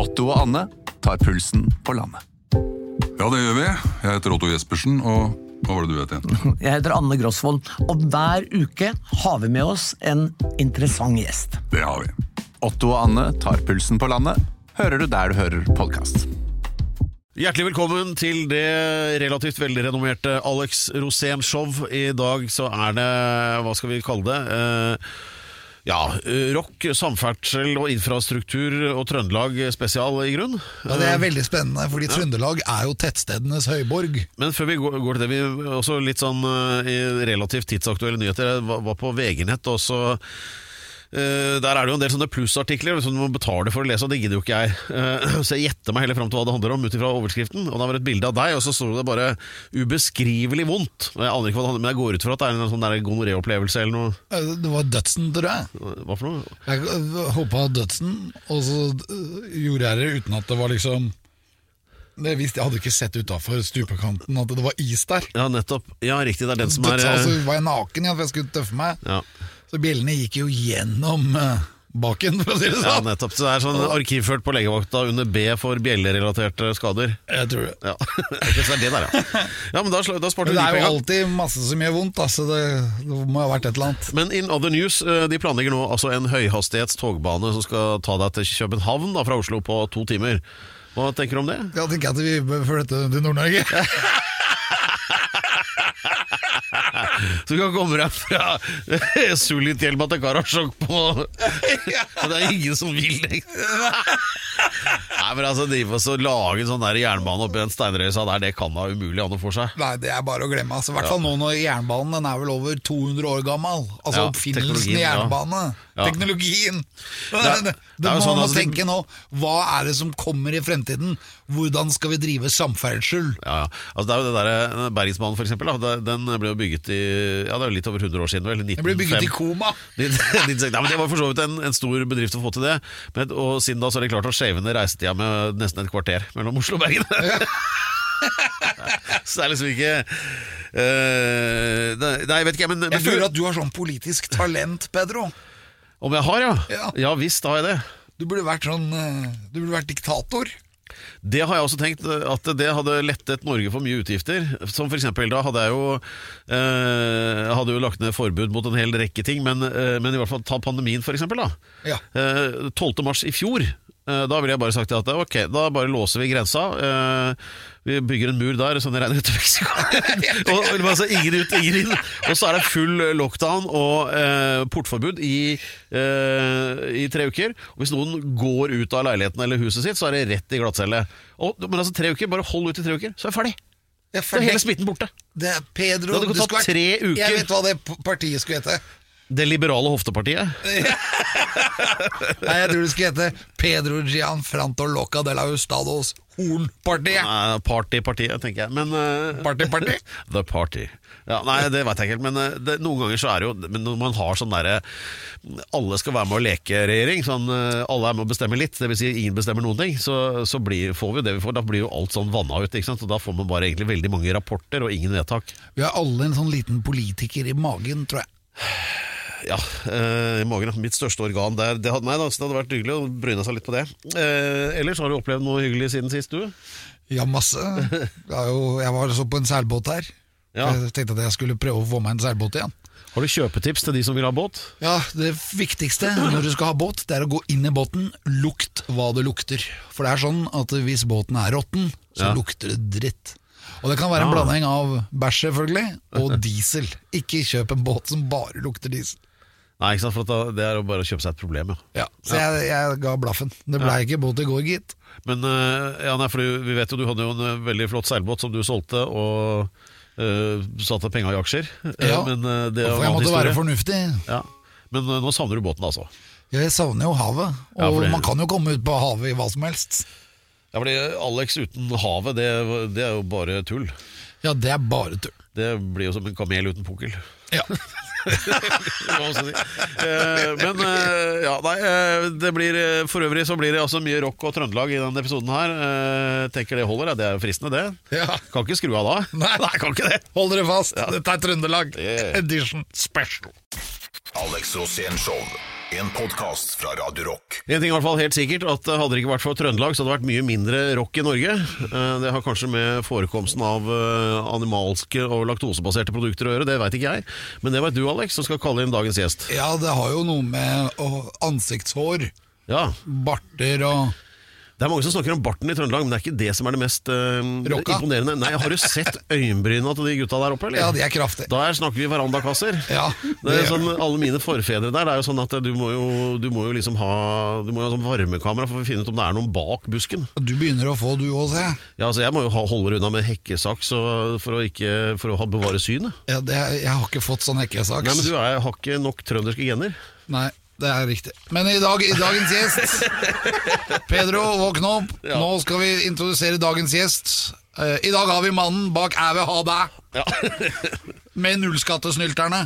Otto og Anne tar pulsen på landet. Ja, det gjør vi. Jeg heter Otto Jespersen, og hva var det du het igjen? Jeg heter Anne Grosvold, og hver uke har vi med oss en interessant gjest. Det har vi. Otto og Anne tar pulsen på landet, hører du der du hører podkast. Hjertelig velkommen til det relativt velrenommerte Alex Rosén-show. I dag så er det, hva skal vi kalle det? Eh, ja, rock, samferdsel og infrastruktur og Trøndelag spesial i grunn. Ja, Det er veldig spennende, fordi Trøndelag er jo tettstedenes høyborg. Men før vi går til det, vi også litt sånn eh, relativt tidsaktuelle nyheter. Jeg var på VG-nett, og så eh, der er det jo en del sånne plussartikler som du må betale for å lese, og det gidder jo ikke jeg. Eh, så jeg gjetter meg heller fram til hva det handler om, ut ifra overskriften. Og da var det et bilde av deg, og så sto det bare 'ubeskrivelig vondt'. Og Jeg aner ikke hva det handler om, men jeg går ut fra at det er en sånn gonoréopplevelse eller noe. Eh, Det var dødsen, tror jeg. Hva for noe? Jeg hoppa dødsen, og så gjorde jeg det uten at det var liksom det visste, Jeg hadde ikke sett utafor stupekanten at det var is der. Ja, nettopp. Ja, riktig. Det er den som er eh, altså, var jeg naken ja, for jeg skulle tøffe meg. ja. Så bjellene gikk jo gjennom uh, baken, for å si det ja, sånn. nettopp. Så det er sånn arkivført på legevakta under B for bjellerelaterte skader. jeg tror det. Ja, så er det der, ja. Ja, men da, da sparte du det er jo alltid masse som gjør vondt, altså. så det, det må ha vært et eller annet. Men in other news, eh, de planlegger nå altså en høyhastighets togbane som skal ta deg til København da, fra Oslo på to timer. Hva tenker du om det? Jeg tenker at vi bør flytte til Nord-Norge. Så du kan komme deg fra Sulitjelma til Karasjok på Og det er ingen som vil det. Nei, men altså, de får så lage en sånn der jernbane oppi den steinrøysa der, det kan da umulig an å få seg. Nei, det er bare å glemme. Altså, I hvert fall nå når jernbanen den er vel over 200 år gammel. Altså Ja, oppfinnelsen i jernbane. Ja. Teknologien! Det, det, det er må sånn man tenke nå. Hva er det som kommer i fremtiden? Hvordan skal vi drive samferdsel? Ja, ja. Altså, det er jo det der, Bergensbanen, for eksempel. Da, den ble jo bygget i Ja, det er litt over 100 år siden, vel? Den ble bygget i koma. Nei, men Det var for så vidt en, en stor bedrift å få til det. Men, og siden da så er det klart å shave ned reisetida med nesten et kvarter mellom Oslo og Bergen. så det er liksom ikke uh, det, Nei, jeg vet ikke, men, men Jeg føler at du har sånn politisk talent, Pedro. Om jeg har, ja? Ja. Ja visst har jeg det. Du burde vært sånn eh, Du burde vært diktator. Det har jeg også tenkt eh, at det hadde lettet Norge for mye utgifter. Som eksempel, da hadde jeg jo eh, hadde jo lagt ned forbud mot en hel rekke ting, men, eh, men i hvert fall ta pandemien eksempel. Da. Ja. Eh, 12. mars i fjor, da ville jeg bare sagt at ok, da bare låser vi grensa. eh, vi bygger en mur der, sånn det regner ut til Mexico. og, altså, ingen ut, ingen inn. Og så er det full lockdown og eh, portforbud i, eh, i tre uker. Og hvis noen går ut av leiligheten eller huset sitt, så er det rett i glattcelle. Og, men altså tre uker, bare hold ut i tre uker, så er jeg ferdig. Er Så er hele smitten borte. Det er Pedro Det hadde du tatt tre uker. Jeg vet hva det partiet skulle hete. Det liberale hoftepartiet. Nei, Jeg tror det skulle hete Pedro Gian Loca de la Hustados Hornpartiet. Partypartiet, tenker jeg. Men uh, Party, party? The Party. Ja, nei, det veit jeg ikke helt, men eh, det, noen ganger så er det jo Men når man har sånn derre Alle skal være med å leke-regjering, sånn eh, alle er med å bestemme litt, dvs. Si ingen bestemmer noen ting, så, så blir, får vi jo det vi får. Da blir jo alt sånn vanna ut, ikke sant. Og da får man bare egentlig veldig mange rapporter og ingen vedtak. Vi har alle en sånn liten politiker i magen, tror jeg. Ja, eh, i magen. Mitt største organ der. Det hadde, nei, da, så det hadde vært hyggelig å bryne seg litt på det. Eh, ellers har du opplevd noe hyggelig siden sist, du? Ja, masse. Er jo, jeg var så på en seilbåt her. Ja. Jeg tenkte at jeg skulle prøve å få meg en seilbåt igjen. Har du kjøpetips til de som vil ha båt? Ja, Det viktigste når du skal ha båt, det er å gå inn i båten, lukt hva det lukter. For det er sånn at hvis båten er råtten, så Ja. lukter det dritt. Og det kan være en ja. blanding av bæsj, selvfølgelig, og diesel. Ikke kjøp en båt som bare lukter diesel. Nei, ikke sant, for da, det er jo bare å kjøpe seg et problem, ja. Ja, Så jeg, jeg ga blaffen. Det blei ikke båt i går, gitt. Men eh, ja, nei, for vi vet jo du hadde jo en eh, veldig flott seilbåt som du solgte, og uh, satte penga i aksjer. Ja, men uh, det er For jeg måtte måtte være fornuftig. Ja. Men uh, nå savner du båten, altså. Jeg savner jo havet, og Ja, det- man kan jo komme ut på havet i hva som helst. Ja, fordi Alex uten havet, det, det er jo bare tull. Ja, det er bare tull. Det blir jo som en kamel uten pukkel. Ja. Si? Eh, Men eh, ja, nei, eh, det blir For øvrig så blir det altså mye rock og Trøndelag i denne episoden her. Eh, Tenker det holder. Det er jo fristende, det. Ja. Kan ikke skru av da. Nei. nei kan ikke det. Hold dere fast, dette er Trøndelag edition special. Alex Rosén Show. En podcast fra Radio Rock. En ting er i hvert fall helt sikkert, at eh, hadde det ikke vært for Trøndelag, så hadde det vært mye mindre rock i Norge. Eh, Det har kanskje med forekomsten av eh, animalske og laktosebaserte produkter å gjøre, det veit ikke jeg. Men det vet du, Alex, som skal kalle inn dagens gjest. Ja, det har jo noe med ansiktshår, Ja, barter og Det er mange som snakker om barten i Trøndelag, men det er ikke det som er det mest øh, imponerende. Nei, Har du sett øyenbryna til de gutta der oppe, eller? Ja, de er kraftige. Der snakker vi verandakasser. Ja, Det er sånn, alle mine forfedre der, det er jo sånn at du må jo, du må jo liksom ha Du må jo ha sånn varmekamera for å finne ut om det er noen bak busken. Du begynner å få, du òg, se. Ja, altså Jeg må jo holde unna med hekkesaks for å, ikke, for å ha, bevare synet. Ja, det, jeg har ikke fått sånn hekkesaks. Nei, men Du er, har ikke nok trønderske gener. Nei, det er riktig. Men i, dag, i dagens gjest Pedro, våkn opp. Ja. Nå skal vi introdusere dagens gjest. Uh, I dag har vi mannen bak Æ vil ha deg, Ja. med nullskattesnylterne.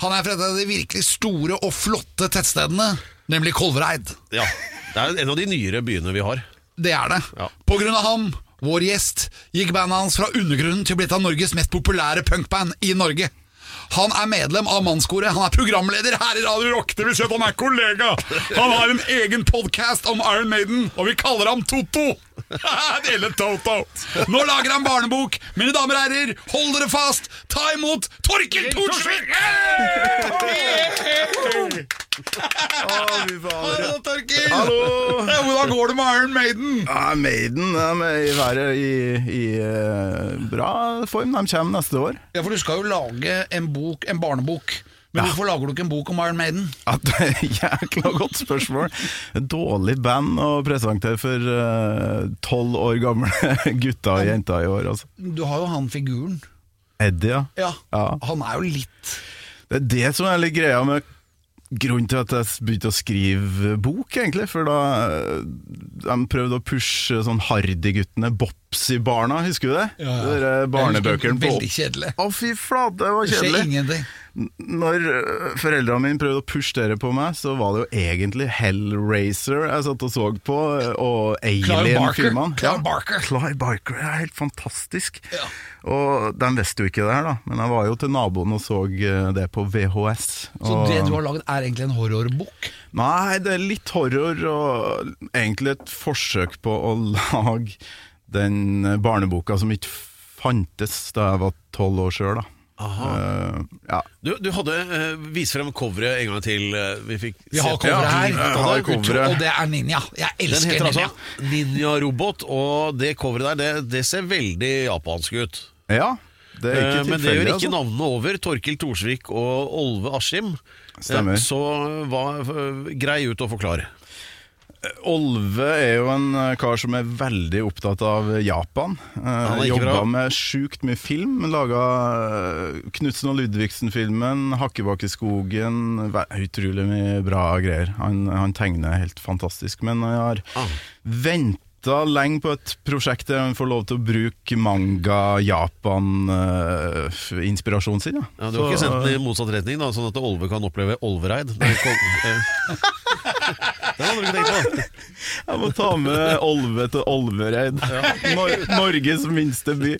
Han er fra et av de virkelig store og flotte tettstedene, nemlig Kolvereid. ja. Det er en av de nyere byene vi har. Det er det. Ja. På grunn av ham, vår gjest, gikk bandet hans fra undergrunnen til å bli et av Norges mest populære punkband i Norge. Han er medlem av Mannskoret, han er programleder her i Radio Rock, det vil si at han er kollega. Han har en egen podkast om Iron Maiden, og vi kaller ham Toto. Eller Toto. Nå lager han barnebok. Mine damer og herrer, hold dere fast, ta imot Torkel Thorsvik! Hallo, Torkel! Ja, Hvordan går det med Iron Maiden? Ja, Maiden de er i, i eh, bra form. De kommer neste år. Ja, for du skal jo lage en bok, en barnebok. Men hvorfor lager du ikke en bok om Iron Maiden? Et Jækla godt spørsmål. Dårlig band å presentere for tolv tolv år gamle gutter og jenter i år. Altså. Du har jo han figuren. Eddie, ja. Ja, Ja. Han er jo litt Det er det som er litt greia med Grunnen til at jeg begynte å skrive bok, egentlig. For da eh, de prøvde å pushe sånn Hardy-guttene, Bopsy-barna, husker du det? Ja, ja. De der barnebøkene på Veldig kjedelig. Å, fy flate, det var Det skjer ingenting. Når øh, foreldrene mine prøvde å pushe dere på meg, så var det jo egentlig Hellraiser jeg satt og så på, øh, og Alien-filmene. Clive Barker. Clive Barker er helt fantastisk. Ja. Og de visste jo ikke det her, da, men jeg var jo til naboen og så øh, det på VHS. Så og... det du har lagd er egentlig en horrorbok? Nei, det er litt horror, og egentlig et forsøk på å lage den barneboka som ikke fantes da jeg var tolv år sjøl, da. Eh, ja. Du, du hadde uh, Vis frem coveret en gang til. Uh, vi fikk Vi har coveret her, har coveret. og det er Ninja. Jeg elsker heter Ninja. altså Ninja Robot, og det coveret der, det, det ser veldig japansk ut. ja, det er ikke Men det gjør ikke altså. navnene over. Torkil Thorsvik og Olve Askim. Stemmer. Så var grei ut å forklare. Olve er jo en eh, kar som er veldig opptatt av Japan. Han er Uh, ikke Jobba bra. med sjukt mye film. Laga Knutsen og Ludvigsen-filmen, Hakkebakkeskogen. skogen Utrolig mye bra greier. Han, han tegner helt fantastisk. Men jeg har Ah. venta lenge på et prosjekt der han får lov til å bruke manga-Japan-inspirasjonen sin. Ja. Ja, du har ikke sendt den i motsatt retning, da, sånn at Olve kan oppleve Olvereid? Eh. hadde du ikke tenkt på. Jeg må ta med Olve til Olvereid. Nor Norges minste by.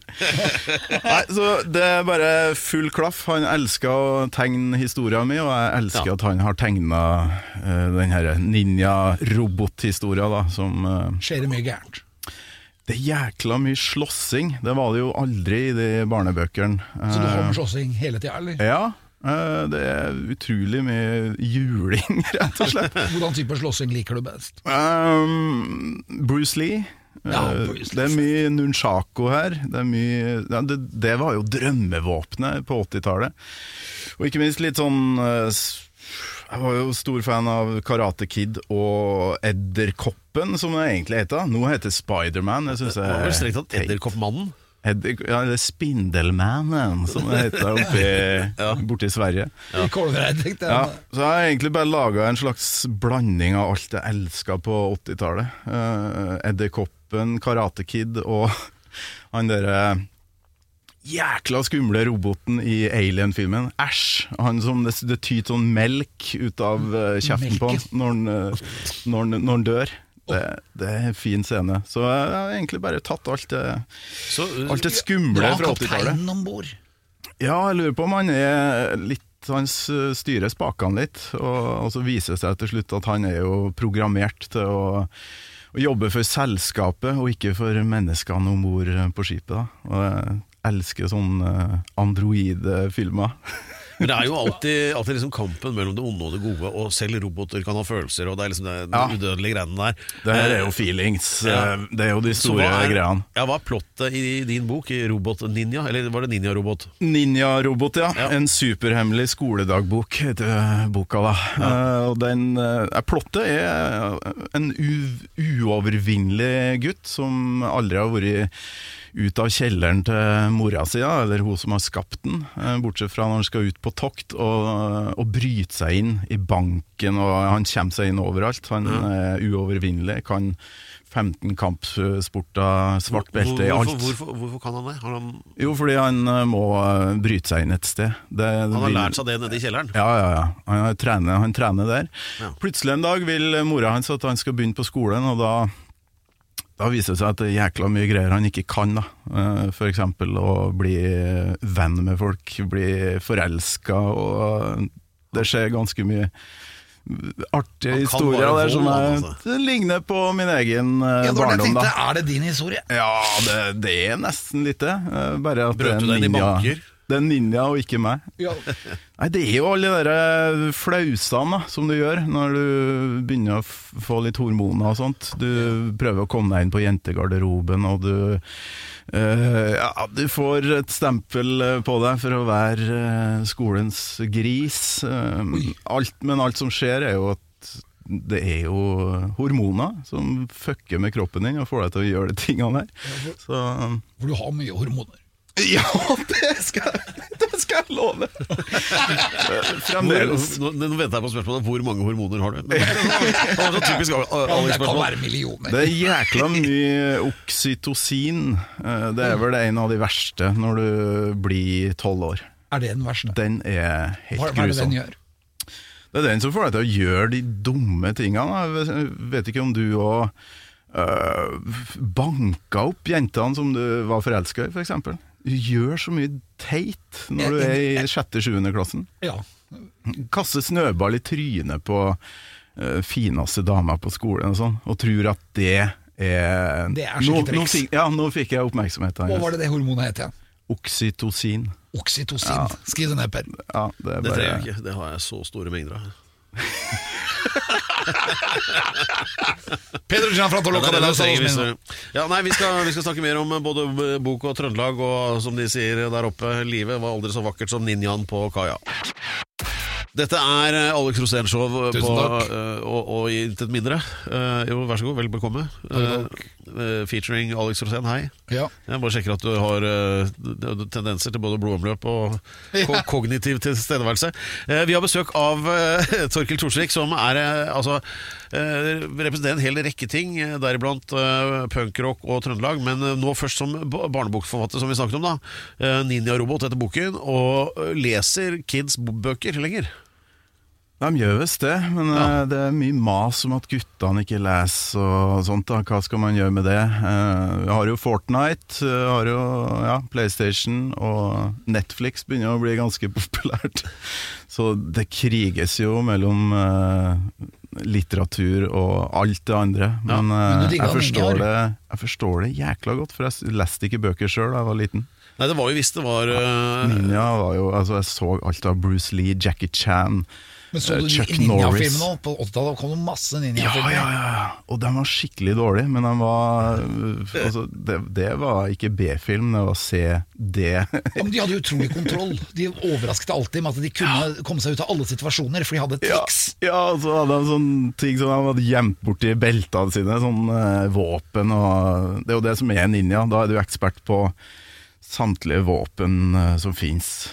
Nei, så Det er bare full klaff. Han elsker å tegne historien min, og jeg elsker Ja. at han har tegna uh, den her ninja-robothistoria, da, som uh, Skjer det mye gærent? Det er jækla mye slåssing. Det var det jo aldri i de barnebøkene. Så du har Eh, med slåssing hele tida, eller? Ja. Eh, det er utrolig mye juling, rett og slett. Hvordan type slåssing liker du best? Um, Bruce Lee. Ja, Eh, Bruce Lee. det er mye nunchako her. Det, er mye, ja, det, det var jo drømmevåpenet på 80-tallet. Og ikke minst litt sånn eh, Jeg var jo stor fan av Karate Kid og Edderkoppen, som det egentlig heter. Nå heter Spiderman. Det var vel strengt tatt Edderkoppmannen. Ja, eller Spindelmannen, som det heter oppe borte i Sverige. Ja. Ja, så jeg har egentlig bare laga en slags blanding av alt jeg elska på 80-tallet. Uh, Edderkoppen, Karate Kid og han derre jækla skumle roboten i Alien-filmen. Æsj! Han som det, det tyter sånn melk ut av eh, kjeften på når han, eh, når han, når han dør. Det, det er en fin scene. Så jeg har egentlig bare tatt alt det, Så, uh, alt det skumle fra 80-tallet. kapteinen om bord. Ja, jeg lurer på om han er litt Han styrer spakene litt, og, og så viser det seg til slutt at han er jo programmert til å, å jobbe for selskapet, og ikke for menneskene om bord på skipet. Da. Og jeg elsker sånne eh, androide-filmer. Men det er jo alltid, alltid liksom kampen mellom det onde og det gode, og selv roboter kan ha følelser, og det er liksom det, de Ja. udødelige greiene der. Det her er Eh, jo feelings. Ja. eh, Det er jo de så store hva er, greiene. Ja, Hva er plottet i din bok, i Robot Ninja? Eller var det Ninja-robot? Ninja-robot, ja. Ja. En superhemmelig skoledagbok heter boka. da. Eh, og den, eh, Plottet er en u uovervinnelig gutt som aldri har vært ut av kjelleren til mora si, da, eller hun som har skapt den, eh, bortsett fra når han skal ut på tokt og, og bryte seg inn i banken. og Han kommer seg inn overalt. Han er uovervinnelig, kan 15 kampsporter, svart belte i alt. Hvorfor, hvorfor, hvorfor kan han det? Har han, Jo, fordi han eh, må eh, bryte seg inn et sted. Det, han har vil- lært seg det nede i kjelleren? Ja, ja, ja. Han, trener, han trener der. Ja. Plutselig en dag vil mora hans at han skal begynne på skolen, og da, da viser det seg at det er jækla mye greier han ikke kan. da. F.eks. For eksempel å bli venn med folk, bli forelska, og det skjer ganske mye artige historier der som er, altså. ligner på min egen eh, Ja, jeg barndom. tenkte. da. Er det din historie? Ja, det, det er nesten litt det. eh, Bare at Brøt du den i banker? Det er ninja og ikke meg. Ja. Nei, Det er jo alle de der flausene som du gjør når du begynner å få litt hormoner og sånt. Du prøver å komme deg inn på jentegarderoben, og du eh, Ja, du får et stempel eh, på deg for å være eh, skolens gris. Eh, alt, men alt som skjer, er jo at det er jo hormoner som fucker med kroppen din og får deg til å gjøre de tingene der. Så For du har mye hormoner. ja, det skal, det skal jeg love! Fremdeles. Nå, nå, nå venter jeg på spørsmålet hvor mange hormoner har du? Men, det typisk det kan være millioner. Det er jækla mye oksytocin. Eh, Det er vel en av de verste når du blir tolv år. Er det den verste? Den er helt Hva, hva er det den gjør? Det er den som får deg til å gjøre de dumme tingene. Jeg vet ikke om du òg øh, banka opp jentene som du var forelska i, f.eks. Du gjør så mye teit når du er i sjette-sjuende klassen. Ja. Kaste snøball i trynet på uh, fineste damer på skolen og sånn, og tror at det er Det er nå, skikkelig nå triks. fikk, Ja, nå fikk jeg oppmerksomhet. Hva var det det hormonet het igjen? Oksytocin. Oksytocin. Skriv det ned, Per. Ja, det er Det trenger jeg ikke, det har jeg så store mengder av. Pedro Gianfrantoloca Ja, det er det trenger Sala. du- Ja, nei, vi skal, vi skal snakke mer om både bok og Trøndelag, og som de sier der oppe, livet var aldri så vakkert som ninjaen på kaia. Dette er eh, Alex Rosén Show på, takk. eh, og, og intet mindre. Eh, jo, vær så god, vel bekomme. Eh, eh, featuring Alex Rosén, hei. Ja. Jeg bare sjekker at du har eh, tendenser til både blodomløp og ko Ja. kognitiv tilstedeværelse. Eh, vi har besøk av eh, Torkil Thorsvik, som er eh, altså eh, representerer en hel rekke ting, eh, deriblant eh, punkrock og Trøndelag, men eh, nå først som ba- barnebokforfatter, som vi snakket om, da. Eh, Ninja-robot heter boken, og eh, leser kids bøker lenger. De gjør visst det, men ja. det er mye mas om at guttene ikke leser og sånt. da. Hva skal man gjøre med det? Eh, Vi har jo Fortnite, vi har jo ja, PlayStation, og Netflix begynner å bli ganske populært. Så det kriges jo mellom eh, litteratur og alt det andre. Men, men eh, du digger jeg, forstår det, jeg forstår det jækla godt, for jeg leste ikke bøker sjøl da jeg var liten. Nei, det var jo hvis det var eh, Ninja var jo, altså Jeg så alt av Bruce Lee, Jackie Chan Men så eh, du Chuck Norris. På 80-tallet kom det masse Ja, ninjafilmer. ja, ja, ja. og den var skikkelig dårlig, men den var altså, det, det var ikke B-film, det var C-D. Ja, men de hadde utrolig kontroll. De overrasket alltid med at de kunne komme seg ut av alle situasjoner, for de hadde triks. Ja, ja, og så hadde de sånne ting som de hadde gjemt borti beltene sine, sånn eh, våpen og Det er jo det som er ninja, da er du ekspert på samtlige våpen eh, som fins.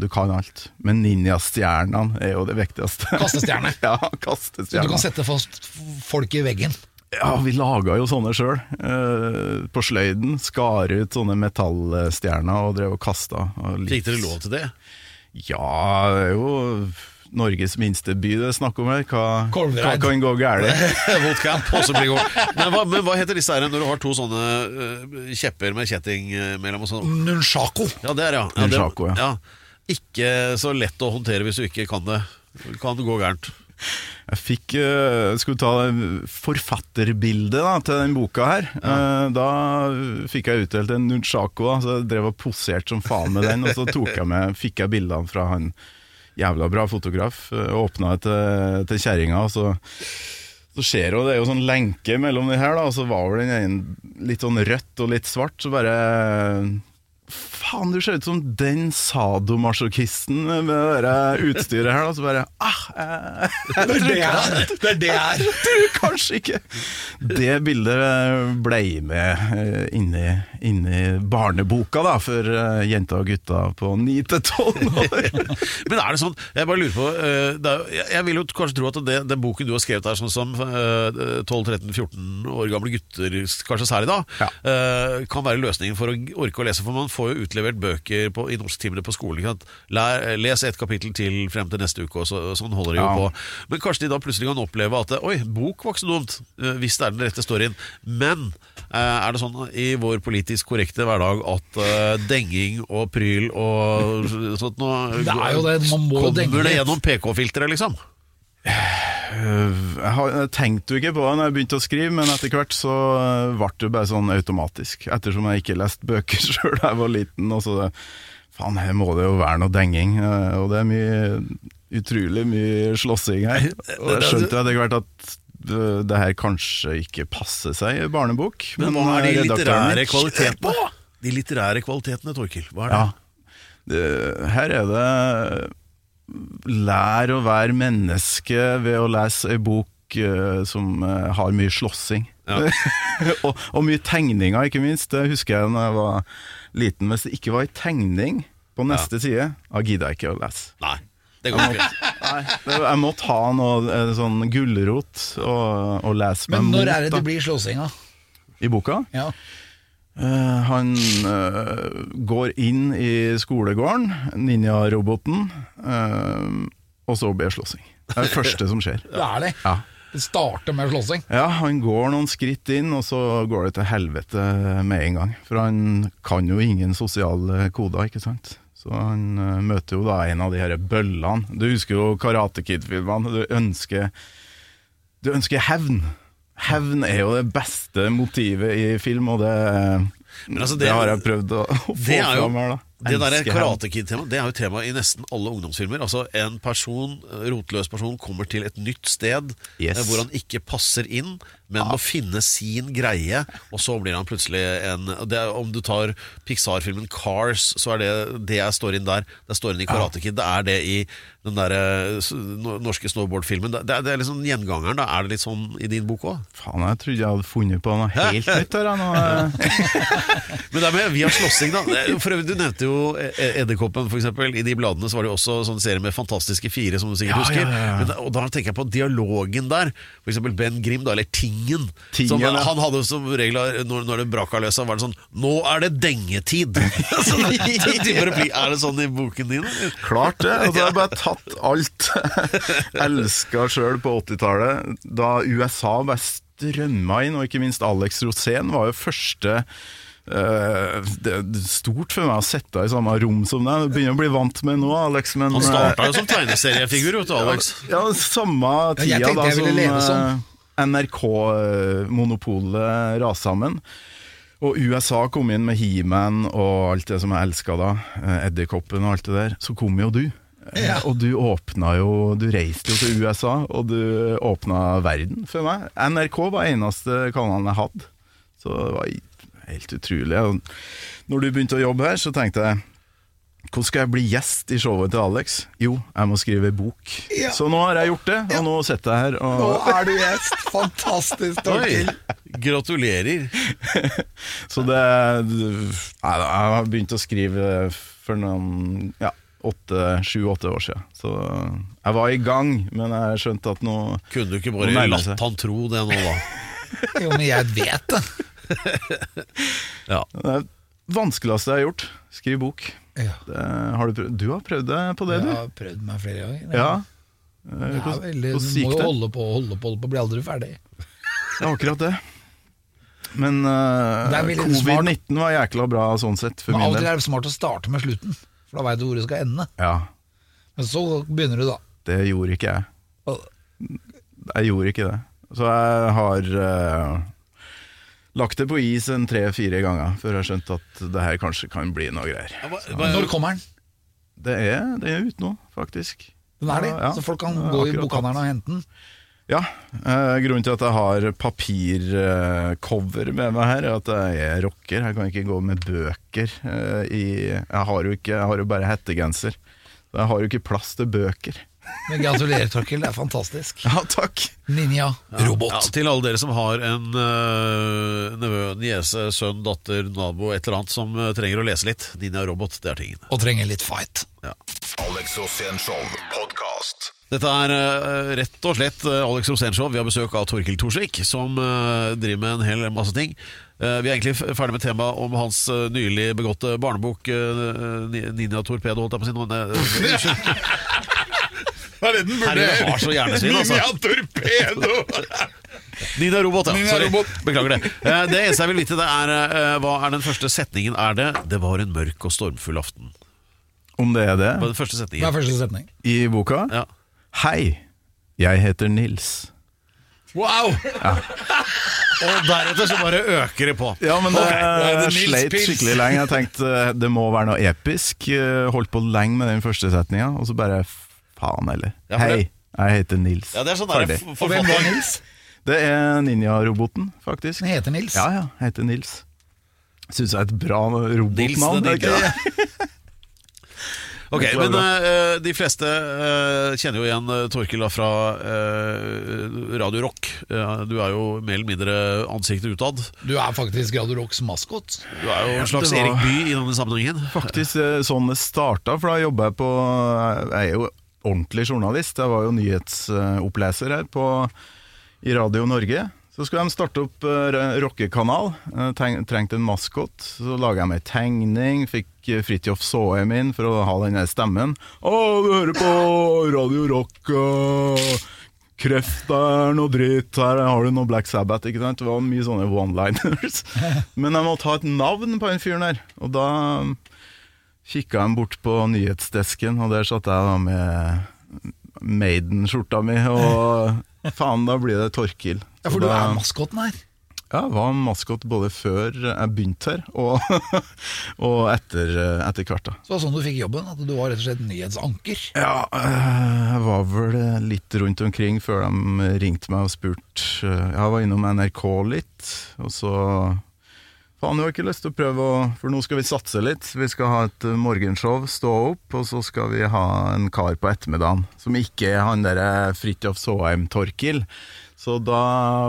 Du kan alt. Men ninjastjernene er jo det viktigste. Kastestjerne. ja, Så du kan sette fast folk i veggen. Ja, vi laga jo sånne sjøl. Eh, på sløyden. Skar ut sånne metallstjerner og drev og kasta. Fikk dere lov til det? Ja, det er jo Norges minste by det er snakk om her. Hva, hva kan gå galt? Vodka, også blir god. Men hva, men hva heter disse her når du har to sånne uh, kjepper med kjetting eh, mellom og sånn? Nunchako. Ja, det er ja. ja det- Nunchako, ja. ikke så lett å håndtere hvis du ikke kan det. Kan det gå gærent. Jeg fikk uh, Skulle ta forfatterbildet da, til den boka her. Eh, da fikk jeg utdelt en nunchako, da, så jeg drev og poserte som faen med den. Og så tok jeg med, fikk jeg bildene fra han jævla bra fotograf. Uh, Åpna det til, til kjerringa, så så ser hun, Det er jo sånn lenke mellom de her, da, og så var vel den ene litt sånn rødt og litt svart. Så bare Faen, du ser ut som den sadomasochisten med det der utstyret her. Og så bare ah, eh, jeg, Det er det jeg! Det er det jeg er. du, kanskje ikke Det bildet ble med eh, inni, inni barneboka da for jenta og gutter på 9 til 12 år. Men er det sånn, jeg bare lurer på eh, er, jeg- vil jo kanskje tro at det, den boken du har skrevet her, sånn som eh, 12-13-14 år gamle gutter, kanskje særlig da, Ja. eh, kan være løsningen for å orke å lese. For man får jo utlevert bøker på, i norsktimene på skolen. Ikke sant? Lær, les et kapittel til frem til neste uke, og så, sånn holder de jo Ja. på. Men kanskje de da plutselig kan oppleve at Oi, bok var ikke så dumt, eh, hvis det er den rette storyen. Men eh, er det sånn i vår politisk korrekte hverdag at uh, denging og pryl og sånt noe Det er jo det, man må jo denge Kommer det gjennom PK-filteret, liksom? Jeg, tenkte jo ikke på det når jeg begynte å skrive, men etter hvert så eh, ble det bare sånn automatisk. Ettersom jeg ikke leste bøker sjøl da jeg var liten. Og så Faen, her må det jo være noe denging. eh, Og det er mye utrolig mye slåssing her. Og jeg skjønte etter hvert at det, her kanskje ikke passer seg i barnebok. Men hva er de eh, litterære kvalitetene? De litterære kvalitetene, Torkil. Hva er det? Ja. Det, her er det Lær å være menneske ved å lese ei bok eh, som eh, har mye slåssing. Ja. og, og mye tegninger, ikke minst. Det husker jeg da jeg var liten. Hvis det ikke var ei tegning på neste side, da gidder jeg ikke å lese. Nei, det går ikke. Jeg måtte ha noe eh, sånn gulrot og, og lese meg Men når mot er det det blir slåssing, da? i boka. Ja. Eh, han uh, går inn i skolegården, ninjaroboten, uh, og så blir det slåssing. Det er det første som skjer. Det er det. Ja. Det starter med slåssing. ja, han går noen skritt inn, og så går det til helvete med en gang. For han kan jo ingen sosiale koder, ikke sant. Så han møter jo da en av de her bøllene. Du husker jo Karate Kid-filmene. Du ønsker Du ønsker hevn. Hevn er jo det beste motivet i film, og det, altså, det, det- har jeg prøvd å, å få jo fram her, da. det der Karate Kid-temaet Det er jo tema i nesten alle ungdomsfilmer. Altså En person, rotløs person kommer til et nytt sted Yes. eh, hvor han ikke passer inn, men må finne sin greie, og så blir han plutselig en det er, Om du tar Pixar-filmen Cars, så er det det jeg står inn der. Det står inn i Karate Kid. Det er det i den der norske snowboard-filmen. Det, det er- det er liksom gjengangeren. da Er det litt sånn i din bok òg? Faen, jeg trodde jeg hadde funnet på noe helt nytt her. Men det er med via slåssing, da. For øvrig, Du nevnte jo E- Edderkoppen, for eksempel. I de bladene så var det jo også sånn serie med Fantastiske fire, som du sikkert Ja, husker. ja, ja. Men og da tenker jeg på dialogen der. For eksempel Ben Grim, da, eller Tingen. Tingen, som, ja. Han hadde som regel når, når det braka løs, så var det sånn Nå er det dengetid! så, er det sånn i boken din? Klart det. Altså, jeg har bare tatt alt jeg elska sjøl på 80-tallet, da USA bare strømma inn, og ikke minst Alex Rosén var jo første Uh, det er stort for meg å sitte i samme rom som deg. Begynner å bli vant med nå, Alex, men Han eh, starta jo som tegneseriefigur, vet du, Alex. Ja, samme jeg tida tenkte da jeg ville leve som sånn. NRK-monopolet rast sammen. Og USA kom inn med He-Man og alt det som jeg elska da, eh, Edderkoppen og alt det der. Så kom jo du. Eh, Ja. Og du åpna jo Du reiste jo til USA, og du åpna verden for meg. NRK var eneste kanalen jeg hadde. Så det var helt utrolig. Og når du begynte å jobbe her, så tenkte jeg hvordan skal jeg bli gjest i showet til Alex? Jo, jeg må skrive bok. Ja. Så nå har jeg gjort det, og nå sitter jeg her Nå er du gjest! Fantastisk! Torkil. Gratulerer. Så det jeg har begynt å skrive for noen ja, sju-åtte år siden. Så jeg var i gang, men jeg skjønte at nå Kunne du ikke bare latt han tro det nå, da? Jo, men jeg vet det. Ja. Det er det vanskeligste jeg har gjort. Skrive bok. Ja. Det, har du, prøvd, du har prøvd det på det, du? Jeg har prøvd meg flere ganger. Ja. Det Eh, er veldig, du må jo holde på og holde på, holde på, bli aldri ferdig. Ja, akkurat det. Men er uh, covid-19 var jækla bra sånn sett, for Men av og til er det smart å starte med slutten. for da veit du hvor det skal ende. Ja, Men så begynner du, da. det gjorde ikke jeg. Jeg gjorde ikke det. Så jeg har eh, lagt det på is en tre-fire ganger før jeg skjønte at det her kanskje kan bli noe greier. Ja, hva- hva- Når kommer den? Det er, det er ute nå, faktisk. Den er det, Ja, ja. så folk kan gå i bokhandelen og hente den. Ja, eh, grunnen til at jeg har papircover med meg her, er at jeg er rocker. Jeg kan ikke gå med bøker eh, i Jeg har jo ikke, jeg har jo bare hettegenser. Jeg har jo ikke plass til bøker. Men gratulerer, Torkil. Det er fantastisk. Ja, takk. Ninja robot. Ja, til alle dere som har en uh, nevø, niese, sønn, datter, nabo, et eller annet som uh, trenger å lese litt. Ninja Robot, det er tingen. Og trenger litt fight. Alex Rosén Show podkast. Dette er uh, rett og slett Alex Rosénshow. Vi har besøk av Torkil Thorsvik, som driver med en hel masse ting. Vi er egentlig ferdig med temaet om hans nylig begåtte barnebok Ninja Torpedo, holdt jeg på å si. Unnskyld. Hva er det den Herregud, jeg har så hjernesvinn, altså. torpedo! Ninja Robot, ja. Ninja Sorry. Robot. Beklager det. Eh, Det eneste jeg vil vite, det er eh, hva er den første setningen? Er det 'Det var en mørk og stormfull aften'? Om det er det Hva er den første Hva setningen? er første setning? i boka? Ja. Hei, jeg heter Nils. Wow! Og deretter så bare øker det på. Ja, men det, Ok, er Nils sleit Pils. skikkelig lenge. Jeg tenkte eh, det må være noe episk. Eh, Holdt på lenge med den første setninga, og så bare faen heller. Ja, Hei, det- jeg heter Nils. Ja, det er sånn der, Ferdig. f- Og hvem var Nils? Det er ninjaroboten, faktisk. Den heter Nils. Ja, ja, heter Nils. Syns jeg er et bra Nils robotnavn. the er ikke Ninja. Ok, men bra. eh, de fleste uh, kjenner jo igjen uh, Torkil fra uh, Radio Rock. Eh, du er jo mer eller mindre ansiktet utad. Du er faktisk Radio Rocks maskot. Du er jo en slags var- Erik Bye i denne sammenhengen. Faktisk eh, sånn det starta, for da jobba jeg på Jeg er jo ordentlig journalist. Jeg var jo nyhetsoppleser her på, i Radio Norge. Så skulle de starte opp uh, rockekanal. Eh, trengte en maskot. Så laga jeg meg tegning. Fikk uh, Fridtjof Saaheim inn for å ha den stemmen. 'Å, du hører på Radio Rock', og Kreft er noe dritt, her har du noe Black Sabbath. Ikke sant? Det var mye sånne one-liners. Men jeg måtte ha et navn på den fyren der. Og da kikka jeg bort på nyhetsdesken, og der satt jeg da med Maiden-skjorta mi, og faen, da blir det Torkil. Ja, for du er maskoten her. Ja, jeg var maskot både før jeg begynte her, og, og etter, etter hvert. da. Så det var sånn du fikk jobben, at du var rett og slett nyhetsanker. Ja, øh, jeg var vel litt rundt omkring før de ringte meg og spurte. Jeg var innom NRK litt, og så Faen, jeg har ikke lyst til å prøve å For nå skal vi satse litt. Vi skal ha et øh, morgenshow, stå opp, og så skal vi ha en kar på ettermiddagen som ikke er han derre Fridtjof Saaheim-Torkil. Så da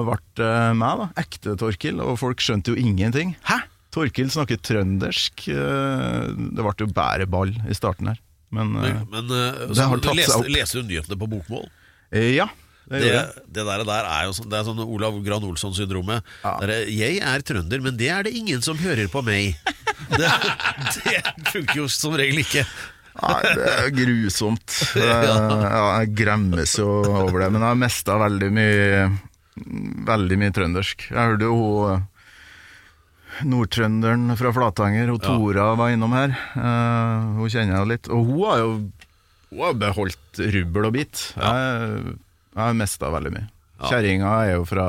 ble det meg, da. Ekte Torkil, og folk skjønte jo ingenting. Hæ? Torkil snakker trøndersk. Eh, Det ble jo bare ball i starten her. Men, eh, Men, men eh, Det har tatt seg opp. leste du nyhetene på bokmål? Eh, Ja, det Det, det der, der er jo sånn, det er sånn Olav Gran Olsson-syndromet. Ja. Jeg er trønder, men det er det ingen som hører på meg. Det, det funker jo som regel ikke. Nei, det er grusomt. Ja, jeg gremmes jo over det, men jeg har mista veldig mye Veldig mye trøndersk. Jeg hørte jo hun nordtrønderen fra Flatanger, og Tora var innom her. Eh, hun kjenner jeg litt. Og hun har jo Hun har beholdt rubbel og bit. Jeg, jeg har mista veldig mye. Kjerringa er jo fra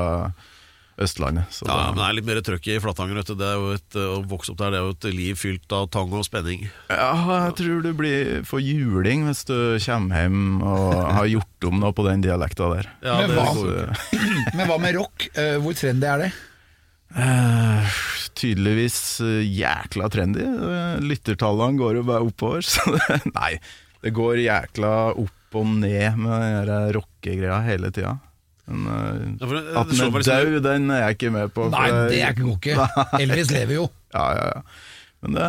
Østlandet, så Ja, men det, det er litt mer trøkk i Flatanger. vet du. Det er jo et, Å vokse opp der det er jo et liv fylt av tang og spenning. Ja, jeg tror du blir for juling hvis du kommer hjem og har gjort om noe på den dialekta der. Ja, Men hva-. Men hva med rock? Eh, Hvor trendy er det? Uh, tydeligvis eh, jækla trendy. Lyttertallene går jo bare oppover. Så det, nei, det går jækla opp og ned med den rockegreia hele tida. Men Ja, det- at den er død, den er jeg ikke med på. for Nei, det er ikke ikke. Elvis lever jo. Ja, ja, ja. Men det,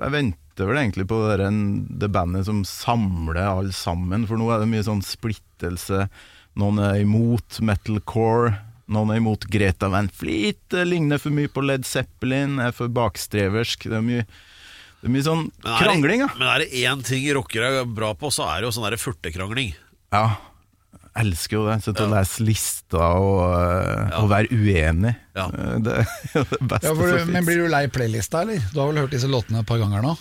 jeg venter vel egentlig på det, der- det bandet som samler alle sammen, for nå er det mye sånn splittelse. Noen er imot metalcore, noen er imot Greta Van Fleet, det ligner for mye på Led Zeppelin, er for bakstreversk. Det er mye, det er mye sånn Men er det- krangling, da. Men er det én ting rockere er bra på, så er det jo sånn furtekrangling. ja. elsker jo det. Sitte og lese lister og, ja. og være uenig. Ja. Eh, Det er jo det beste Ja, for, som men blir du lei playlista, eller? Du har vel hørt disse låtene et par ganger nå?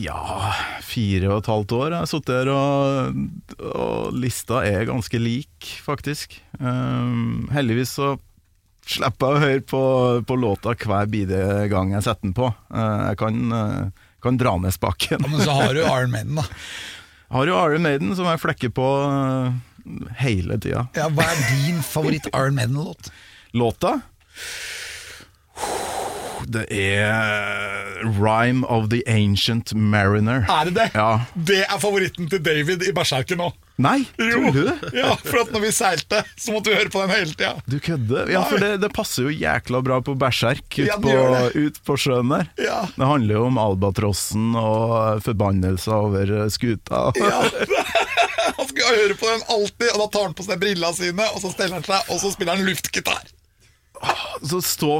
Ja, fire og et halvt år har jeg sittet her, og, og lista er ganske lik, faktisk. Um, heldigvis så slipper jeg å høre på, på låta hver bidige gang jeg setter den på. Uh, jeg kan, uh, kan dra ned spaken. Ja, men så har du Iron Maiden, da. Har jo Iron Maiden som jeg flekker på uh, hele tida. Ja, hva er din favoritt Iron Maiden-låt? Låta? Det er Rhyme of the Ancient Mariner. Er det det? Ja. Det er favoritten til David i Berserken nå. Nei, Jo. du du? Ja, for at når vi seilte, så måtte vi høre på den hele tida. Du kødder? Ja, for det, det passer jo jækla bra på berserk ut, Ja, på, ut på sjøen der. Ja. Det handler jo om albatrossen og forbannelser over skuta. Ja. Han skal høre på den alltid, og da tar han på seg brillene sine, og så steller han seg, og så spiller han luftgitar. Så stå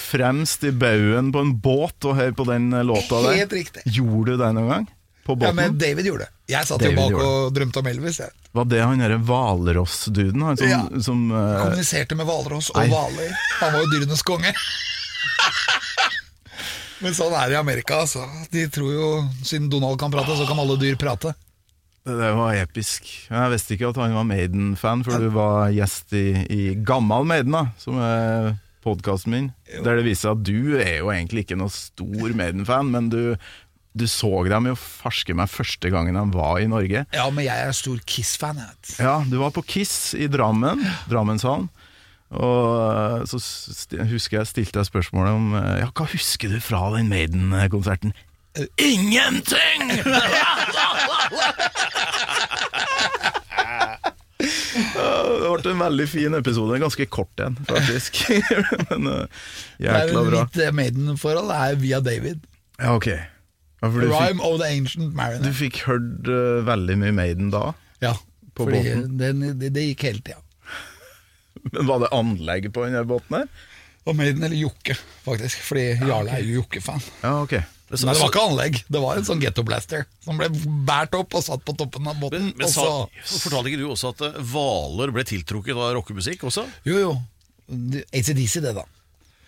fremst i baugen på en båt og hør på den eh, låta der. Helt riktig. Gjorde du det noen gang? På Ja, men David gjorde det. Jeg satt David jo bak gjorde og drømte om Elvis. Jeg Var det han derre hvalrossduden? Som, Ja. som uh... kommuniserte med hvalross og hvaler. Han var jo dyrenes konge. Men sånn er det i Amerika. Altså. De tror jo, Siden Donald kan prate, så kan alle dyr prate. Det var episk. Jeg visste ikke at han var Maiden-fan, for du var gjest i, i Gammal Maiden, da, som er podkasten min. Der det viser seg at du er jo egentlig ikke noe stor Maiden-fan, men du, du så dem jo farske meg første gangen de var i Norge. Ja, men jeg er stor Kiss-fan. Ja, du var på Kiss i Drammen, Drammenshallen. Og eh, så husker jeg stilte deg spørsmålet om eh, Ja, hva husker du fra den Maiden-konserten? Ingenting! Det ble en veldig fin episode. Ganske kort en, faktisk. Men uh, jækla bra. Mitt eh, Maiden-forhold er via David. Ja, ok. Ja, for du fikk, Rhyme of the Ancient du Mariner. fikk hørt eh, veldig mye Maiden da. Ja, på fordi båten. den, det, det gikk hele tida. Men var det anlegg på denne båten her? Og Maiden eller Jokke, faktisk. Fordi Jarle er jo Jokke-fan. Ja, ok. Men det var ikke anlegg, det var en sånn Ghetto Blaster som ble båret opp og satt på toppen av båten. Men, men og sa, så, fortalte ikke du også at eh, hvaler ble tiltrukket av rockemusikk også? jo, jo. ACDC, det, da.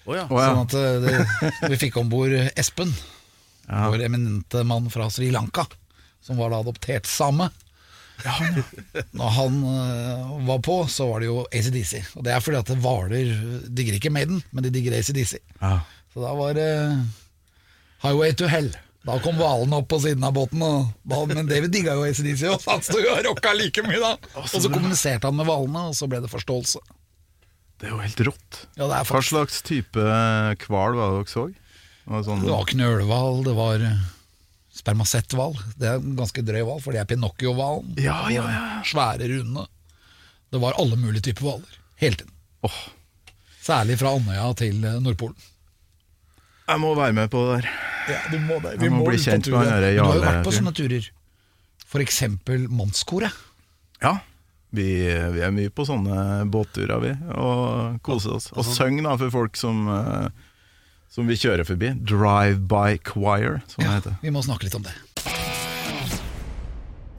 Å ja. Å, ja. Sånn at eh, det, vi fikk om bord Espen, vår eminente mann fra Sri Lanka, som var da adoptert same. Når han uh, var på, så var det jo ACDC. Og det er fordi at hvaler digger ikke Maiden, men de digger ACDC. Ja. Så da var det Highway to Hell. Da kom hvalene opp på siden av båten, og da, men David digga jo ACDC, og han sto jo og rocka like mye da. Og så kommuniserte han med hvalene, og så ble det forståelse. Det er jo helt rått. Ja, det Hva slags type hval var det dere så? Det sånn, Det var knølhval, det var eh, spermasetthval. Det er en ganske drøy hval, for det er Pinocchio-hvalen. Ja, ja, ja. Svære, runde. Det var alle mulige typer hvaler. Hele tiden. Oh. Særlig fra Andøya til eh, Nordpolen. jeg må være med på det der. Ja, du må det. Jeg må bli ut på kjent med han derre Jarle. Du har jo vært på sånne turer. For eksempel Mannskoret. Ja, vi, vi er mye på sånne båtturer, vi, og koser oss. Og synger da for folk som, eh, som vi kjører forbi. Drive by choir, som det heter. Vi må snakke litt om det.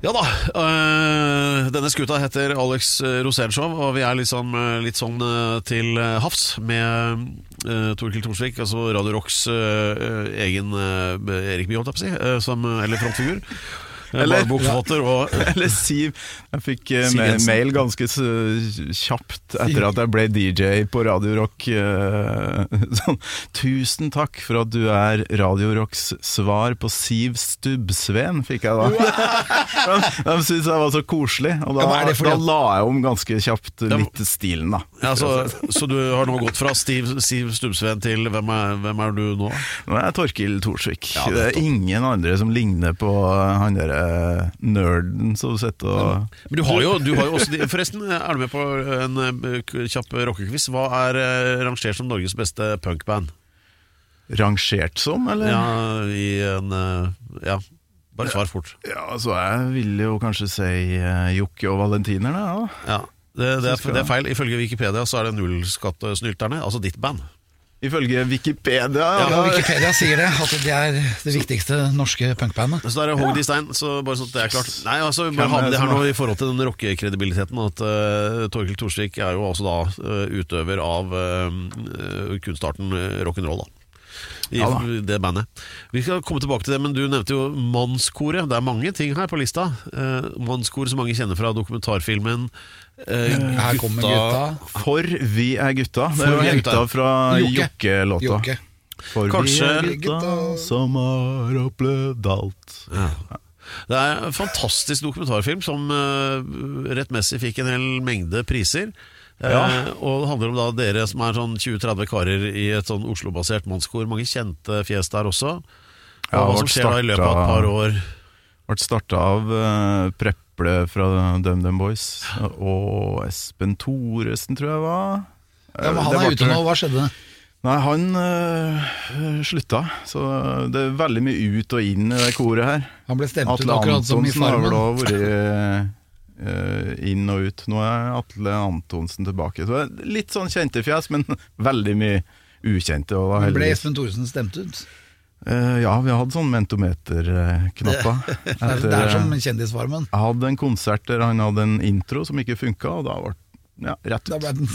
Ja da. øh, denne skuta heter Alex Rosénshow, og vi er liksom, øh, litt sånn øh, til havs med øh, Torkil Thorsvik, altså Radio Rocks øh, egen Erik Bye, holdt jeg på å si, som, eller frontfigur. Eller- og Eller Siv. Jeg fikk eh, Siv mail ganske kjapt etter at jeg ble DJ på Radio Rock. eh, Sånn, Tusen takk for at du er Radio Rocks svar på Siv Stubbsveen, fikk jeg da. de de syntes jeg var så koselig, og da, Ja, da la jeg om ganske kjapt litt stilen, da. ja, så, så du har nå gått fra Steve, Siv Stubbsveen til hvem er, hvem er du nå? Nå er jeg Torkil Thorsvik. Ja, det er ingen andre som ligner på han derre nerden som sitter og Men du har jo, du har jo også Forresten, er du med på en øh, kjapp rockekviss? Hva er rangert som Norges beste punkband? rangert som, eller? Ja, i en Ja, bare svar fort. Ja, så jeg ville jo kanskje si uh, Jokke og Valentinerne. da. Ja, det, det, er, det er feil. Ifølge Wikipedia så er det Nullskattesnylterne, altså ditt band. Ifølge Wikipedia. Ja, Ja, Wikipedia sier det, at det er det viktigste norske punkbandet. Så da er hogd i stein, så bare sånn at det er klart. Nei, altså bare ha med det det her nå i forhold til den rockekredibiliteten. At uh, Torkel Thorsvik er jo også da uh, utøver av uh, kunstarten uh, rock'n'roll, da. I Ja det bandet. Vi skal komme tilbake til det, men du nevnte jo Mannskoret. Det er mange ting her på lista. Eh, mannskor som mange kjenner fra dokumentarfilmen eh, Her kommer gutta. For vi er gutta. Det er jo gutta. fra Jokke. Jokke-låta. Jokke. For Kanskje- vi er gutta som har opplevd alt. Det er en fantastisk dokumentarfilm som uh, rettmessig fikk en hel mengde priser. Eh, Ja. og det handler om da dere som er sånn 20-30 karer i et sånn Oslo-basert mannskor. Mange kjente fjes der også. Og Ja, hva som skjer da i løpet av et par år. Ble starta av uh, Preple fra DumDum Boys og Espen Thoresen, tror jeg var. Ja, men Eh, han det er ute nå, hva skjedde? Nei, han øh, slutta. Så det er veldig mye ut og inn i det koret her. Han ble stemt ut akkurat som i Antonsen har vel Farmen. vært inn og ut. Nå er Atle Antonsen tilbake. Så litt sånn kjente fjes, men veldig mye ukjente. Og Men Ble. Espen Thoresen stemt ut? Uh, ja, vi hadde sånn mentometer-knapper. Det er, det er som Kjendisfarmen. Jeg hadde en konsert der han hadde en intro som ikke funka, og da ble ja, rett Da ut. ble den.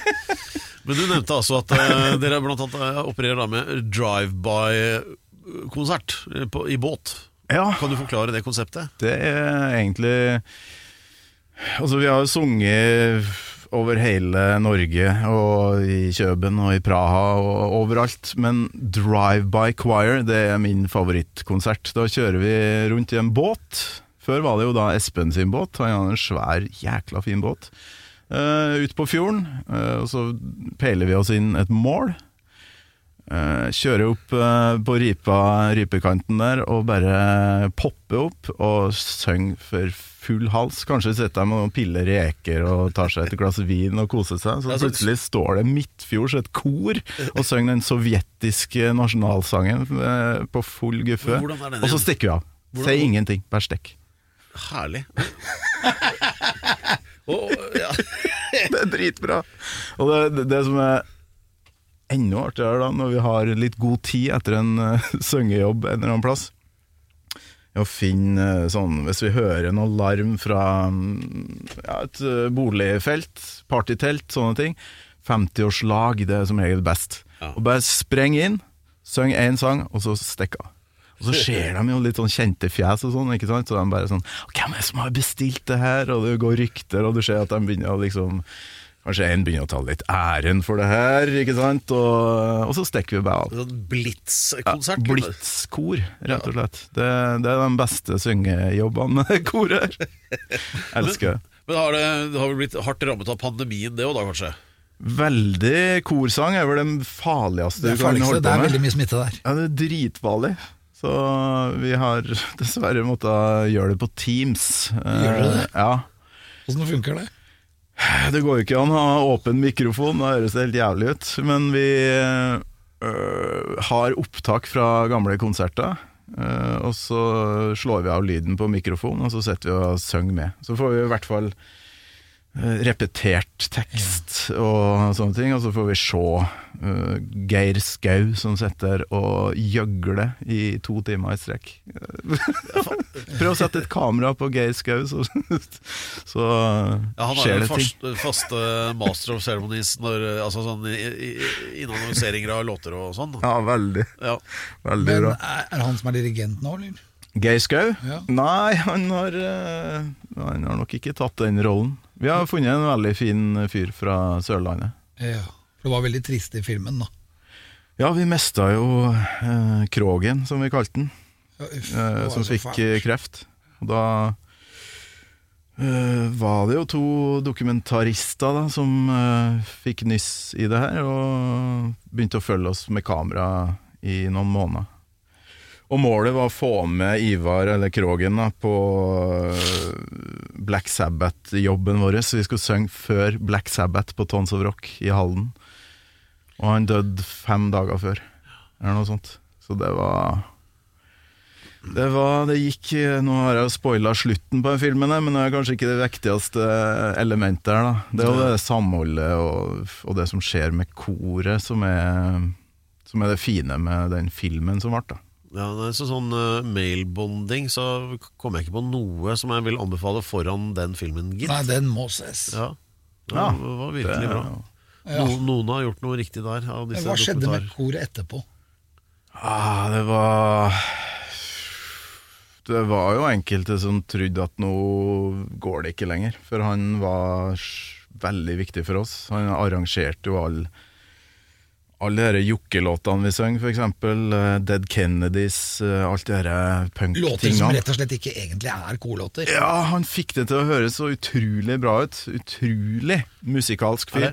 Men du nevnte altså at uh, dere blant annet eh, opererer da med drive-by-konsert eh, i båt. Ja, Kan du forklare det konseptet? det er egentlig Altså, vi har jo sunget over hele Norge, og i Kjøben og i Praha og overalt. Men Drive-by Choir det er min favorittkonsert. Da kjører vi rundt i en båt. Før var det jo da Espen sin båt. Han hadde en svær, jækla fin båt. Uh, ut på fjorden, uh, og så peiler vi oss inn et mål. Eh, kjører opp eh, på ripa, ripekanten der og bare popper opp og synge for full hals. Kanskje sitter de og piller reker og tar seg et glass vin og koser seg. Så plutselig står det midtfjords et kor og synger den sovjetiske nasjonalsangen eh, på full guffe. Og så stikker vi av. Hvordan- Sier ingenting, bare stikk. Herlig. oh. Det er dritbra. Og det, det, det som er enda artigere da, når vi har litt god tid etter en uh, syngejobb en eller annen plass, å finne eh, sånn Hvis vi hører en alarm fra mm, ja, et eh, boligfelt, partytelt, sånne ting 50-årslag, det er som regel best. Ja. Og bare spreng inn, syng én sang, og så stikk av. Og så ser de jo litt sånn kjente fjes og sånn, ikke sant? Så de bare sånn Hvem er det som har bestilt det her? Og det går rykter, og du ser at de begynner å liksom Kanskje en begynner å ta litt æren for det her, ikke sant? Og, og så stikker vi bare av. Sånn Blitz-konsert. Blitz-kor, rett og slett. Det, det er de beste syngejobbene med koret her. Elsker det. Men har det, det har vel blitt hardt rammet av pandemien, det òg da, kanskje? Veldig korsang er vel den farligste Det du kan holde på med. det er veldig mye smitte der. Ja, det er dritfarlig. Så vi har dessverre måttet gjøre det på Teams. Gjør du det? Eh, Ja. Åssen funker det? Det går jo ikke an å ha åpen mikrofon, da høres det helt jævlig ut. Men vi øh, har opptak fra gamle konserter. øh, og så slår vi av lyden på mikrofonen, og så setter vi og synger med. Så får vi i hvert fall repetert tekst og sånne ting. Og så får vi se uh, Geir Skau som sitter og gjøgler i to timer i strekk. Prøv å sette et kamera på Geir Skau, så, så Ja, han har skjer jo det ting. fast, faste master of ceremonies når, altså sånn i, i, i annonseringer av låter og sånn. Ja, veldig. Ja. Veldig Men bra. er er det han som er dirigent nå, eller? Geir Skau? Ja. Nei, han har, eh, han har nok ikke tatt den rollen. Vi har funnet en veldig fin fyr fra Sørlandet. Ja. For det var veldig trist i filmen, da. Ja, vi mista jo eh, Krogen, som vi kalte den, Ja, uff, eh, som fikk fælt. eh, kreft. Og da eh, var det jo to dokumentarister da, som eh, fikk nyss i det her, og begynte å følge oss med kamera i noen måneder. Og målet var å få med Ivar, eller Krogen, da, på øh, Black Sabbath-jobben vår. Så vi skulle synge før Black Sabbath på Tons of Rock i Halden. Og han døde fem dager før, eller noe sånt. Så det var Det var, det gikk Nå har jeg jo spoila slutten på den filmen, men det er kanskje ikke det viktigste elementet her. da Det er jo det samholdet og, og det som skjer med koret, som er, som er det fine med den filmen som ble. da Ja, nei, så sånn uh, mailbonding, så kommer jeg ikke på noe som jeg vil anbefale foran den filmen, gitt. Nei, den må ses. Ja, Ja, det var virkelig det- bra. Ja. No, noen har gjort noe riktig der. Av disse hva skjedde med koret etterpå? Ah, det var Det var jo enkelte som trodde at nå går det ikke lenger, for han var veldig viktig for oss. Han arrangerte jo alle alle de jokkelåtene vi synger, f.eks. Uh, Dead Kennedys, eh, alt det Låter her som punk-tingene. rett og slett ikke egentlig er korlåter. Ja, han fikk det til å høres så utrolig bra ut. Utrolig musikalsk fyr.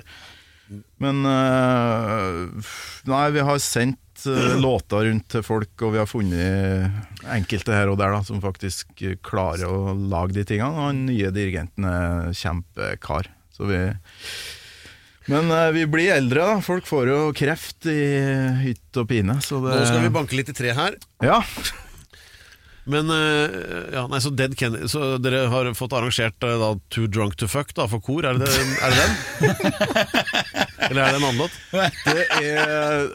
Men eh, Nei, vi har sendt eh, låter rundt til folk, og vi har funnet enkelte her og der da som faktisk eh, klarer å lage de tingene. Og den nye dirigenten er kjempekar. Så vi Men eh, vi blir eldre, da. Folk får jo kreft i hytt og pine. Så det Nå skal vi banke litt i tre her. Ja. Men eh, ja, nei, så Dead Kennedy Så dere har fått arrangert eh, da, Too Drunk To Fuck da, for kor? Er det, er det den? Eller er det en annen låt? Det er,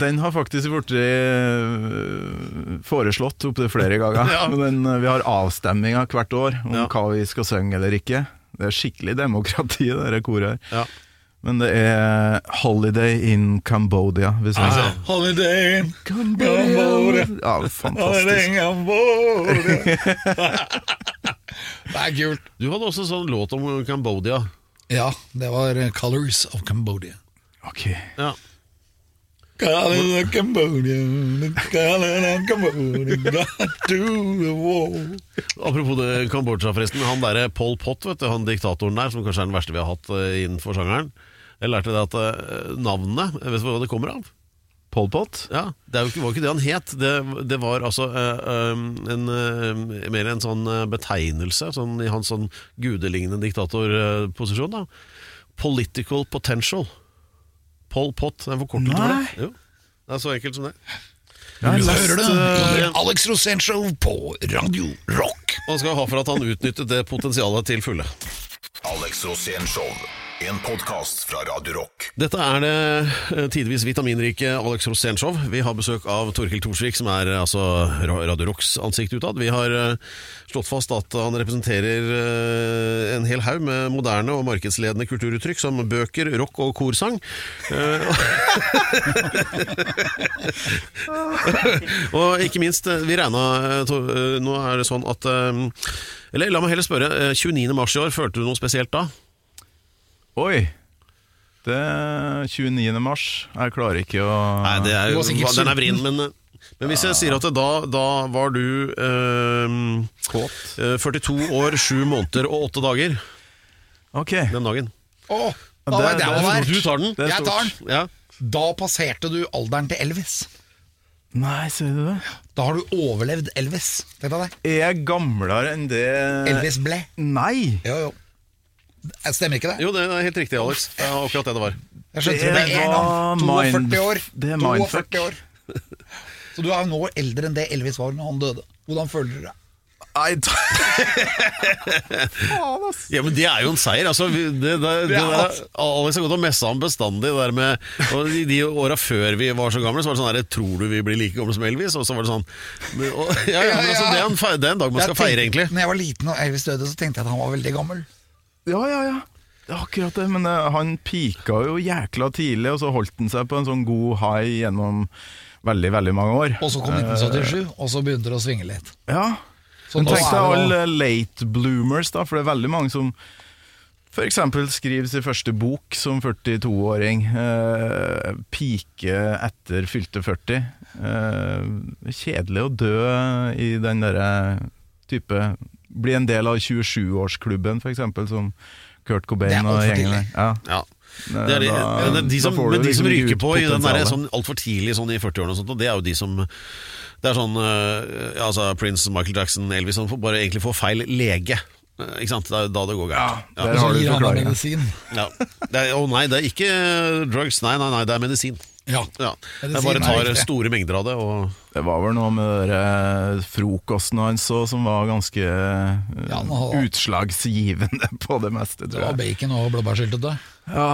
den har faktisk blitt eh, foreslått opptil flere ganger. Ja. Men den, eh, vi har avstemminger hvert år om Ja. hva vi skal synge eller ikke. Det er skikkelig demokrati, det der koret her. Ja. Men det er 'Holiday in Cambodia'. Vi synger. Ah, Holiday, in Cambodia. Ja, fantastisk. Det er kult. Du hadde også sånn låt om Cambodia. Ja, det var Colors of Cambodia. Ok. Ja. Colors of Cambodia, colors of Cambodia, to the wall. Apropos det Kambodsja, forresten. Han derre Pol Pot, vet du, han diktatoren der, som kanskje er den verste vi har hatt eh, innenfor sjangeren. Jeg lærte det at eh, navnet Vet du hva det kommer av? Pol Pot? Ja, Det var jo ikke, det han het. Det, det var altså um, en, uh, mer en sånn betegnelse sånn, i hans sånn gudelignende diktatorposisjon. da Political potential. Pol Pot. Den en forkortet for det. Jo. Det er så enkelt som det. Du hører det eh, Alex Rosénshow på Radio Rock. Man skal ha for at han utnyttet det potensialet til fulle. Alex Rosén Show. En podkast fra Radio Rock. Dette er det eh, tidvis vitaminrike Alex Rosénshow. Vi har besøk av Torkild Thorsvik, som er eh, altså Radio Rocks ansikt utad. Vi har eh, slått fast at han representerer en hel haug med moderne og markedsledende kulturuttrykk som bøker, rock og korsang. Og ikke minst, vi regna Nå er det sånn at Eller la meg heller spørre. eh, 29. mars i år, følte du noe spesielt da? Oi. Det er 29. mars. Jeg klarer ikke å Nei, det er, den er vrien, men, men hvis jeg sier at da, da var du eh, Kåt. eh, 42 år, 7 måneder og 8 dager Ok. den dagen. Åh, Det- var det det er? Du tar den. Det er Jeg tar den. Ja. Da passerte du alderen til Elvis. Nei, sier du det? Da har du overlevd Elvis. Tenk deg det? Er jeg gamlere enn det Elvis ble. Nei! Jo, jo. Stemmer ikke det? Jo, det er helt riktig, Alex. Det var akkurat det det var. Jeg skjønte det Det med en var gang. 42 år. det er 42 mindfuck. år. Så du er nå eldre enn det Elvis var når han døde. Hvordan føler du deg? Nei, Ja, men Det er jo en seier. altså det, det, det, det, Alex har gått og messa om bestandig. Det der med, og De, de åra før vi var så gamle, Så var det sånn her, Tror du vi blir like gamle som Elvis? Og så var det sånn og, ja, ja, men altså, det, er en, det er en dag man skal tenkte- feire, egentlig. Når jeg var liten og Elvis døde, så tenkte jeg at han var veldig gammel. Ja, ja, ja. Det er akkurat det, men uh, han pika jo jækla tidlig, og så holdt han seg på en sånn god high gjennom veldig, veldig mange år. Og så kom 1977, og så begynte det å svinge litt. Ja. Så Men tenk deg alle late bloomers, da, for det er veldig mange som f.eks. skriver sin første bok som 42-åring. Eh, pike etter fylte 40. Eh, kjedelig å dø i den derre type Bli en del av 27-årsklubben, f.eks., som Kurt Cobain og gjengen der. Ja. Ja. Det er de, Da- men det er de som, men de som liksom ryker på i den der, sånn altfor tidlig sånn i 40-årene, og sånt, og det er jo de som Det er sånn eh, ja, altså Prince, Michael Jackson, Elvis som får- bare egentlig får feil lege. Eh, Ikke sant? Det er da det går galt. Der ja. så har du gir han deg forklaringa. medisin. Ja. Det å nei, det er ikke drugs. Nei, nei, nei, det er medisin. Ja. Ja. Jeg bare tar store mengder av det. Og Det var vel noe med den frokosten hans som var ganske eh, Ja, utslagsgivende på det meste, Det var bacon og blåbærsyltetøy. Ja,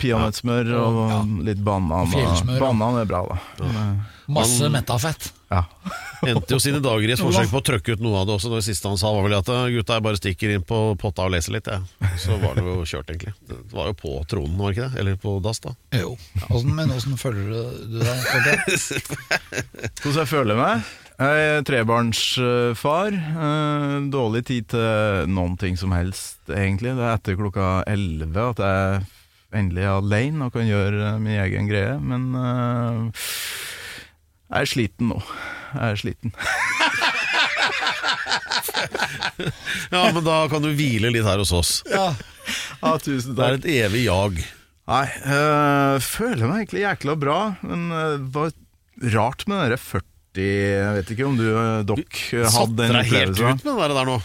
Peanøttsmør og Ja. litt banan. Banan er bra, da. Men, Masse metta fett. Ja. endte jo sine dager i et forsøk på å trøkke ut noe av det også. Det siste han sa var vel at "Eh, gutta jeg bare stikker inn på potta og leser litt. Jeg. Så var det jo kjørt, egentlig. Det var jo på tronen, var det ikke det? Eller på dass, da. Jo. Hvordan, men åssen føler du deg? Hvordan jeg føler meg? Jeg er trebarnsfar. Eh, Dårlig tid til noen ting som helst, egentlig. Det er etter klokka elleve at jeg endelig er alene og kan gjøre min egen greie. Men eh, jeg er sliten nå. Jeg er sliten. Ja, men da kan du hvile litt her hos oss. Ja. Ja, tusen Det er et evig jag. Nei, jeg føler meg egentlig jækla bra, men eh, det var rart med den 40 Jeg vet ikke om du, eh, dere, hadde Satte den deg helt ut med det der nå.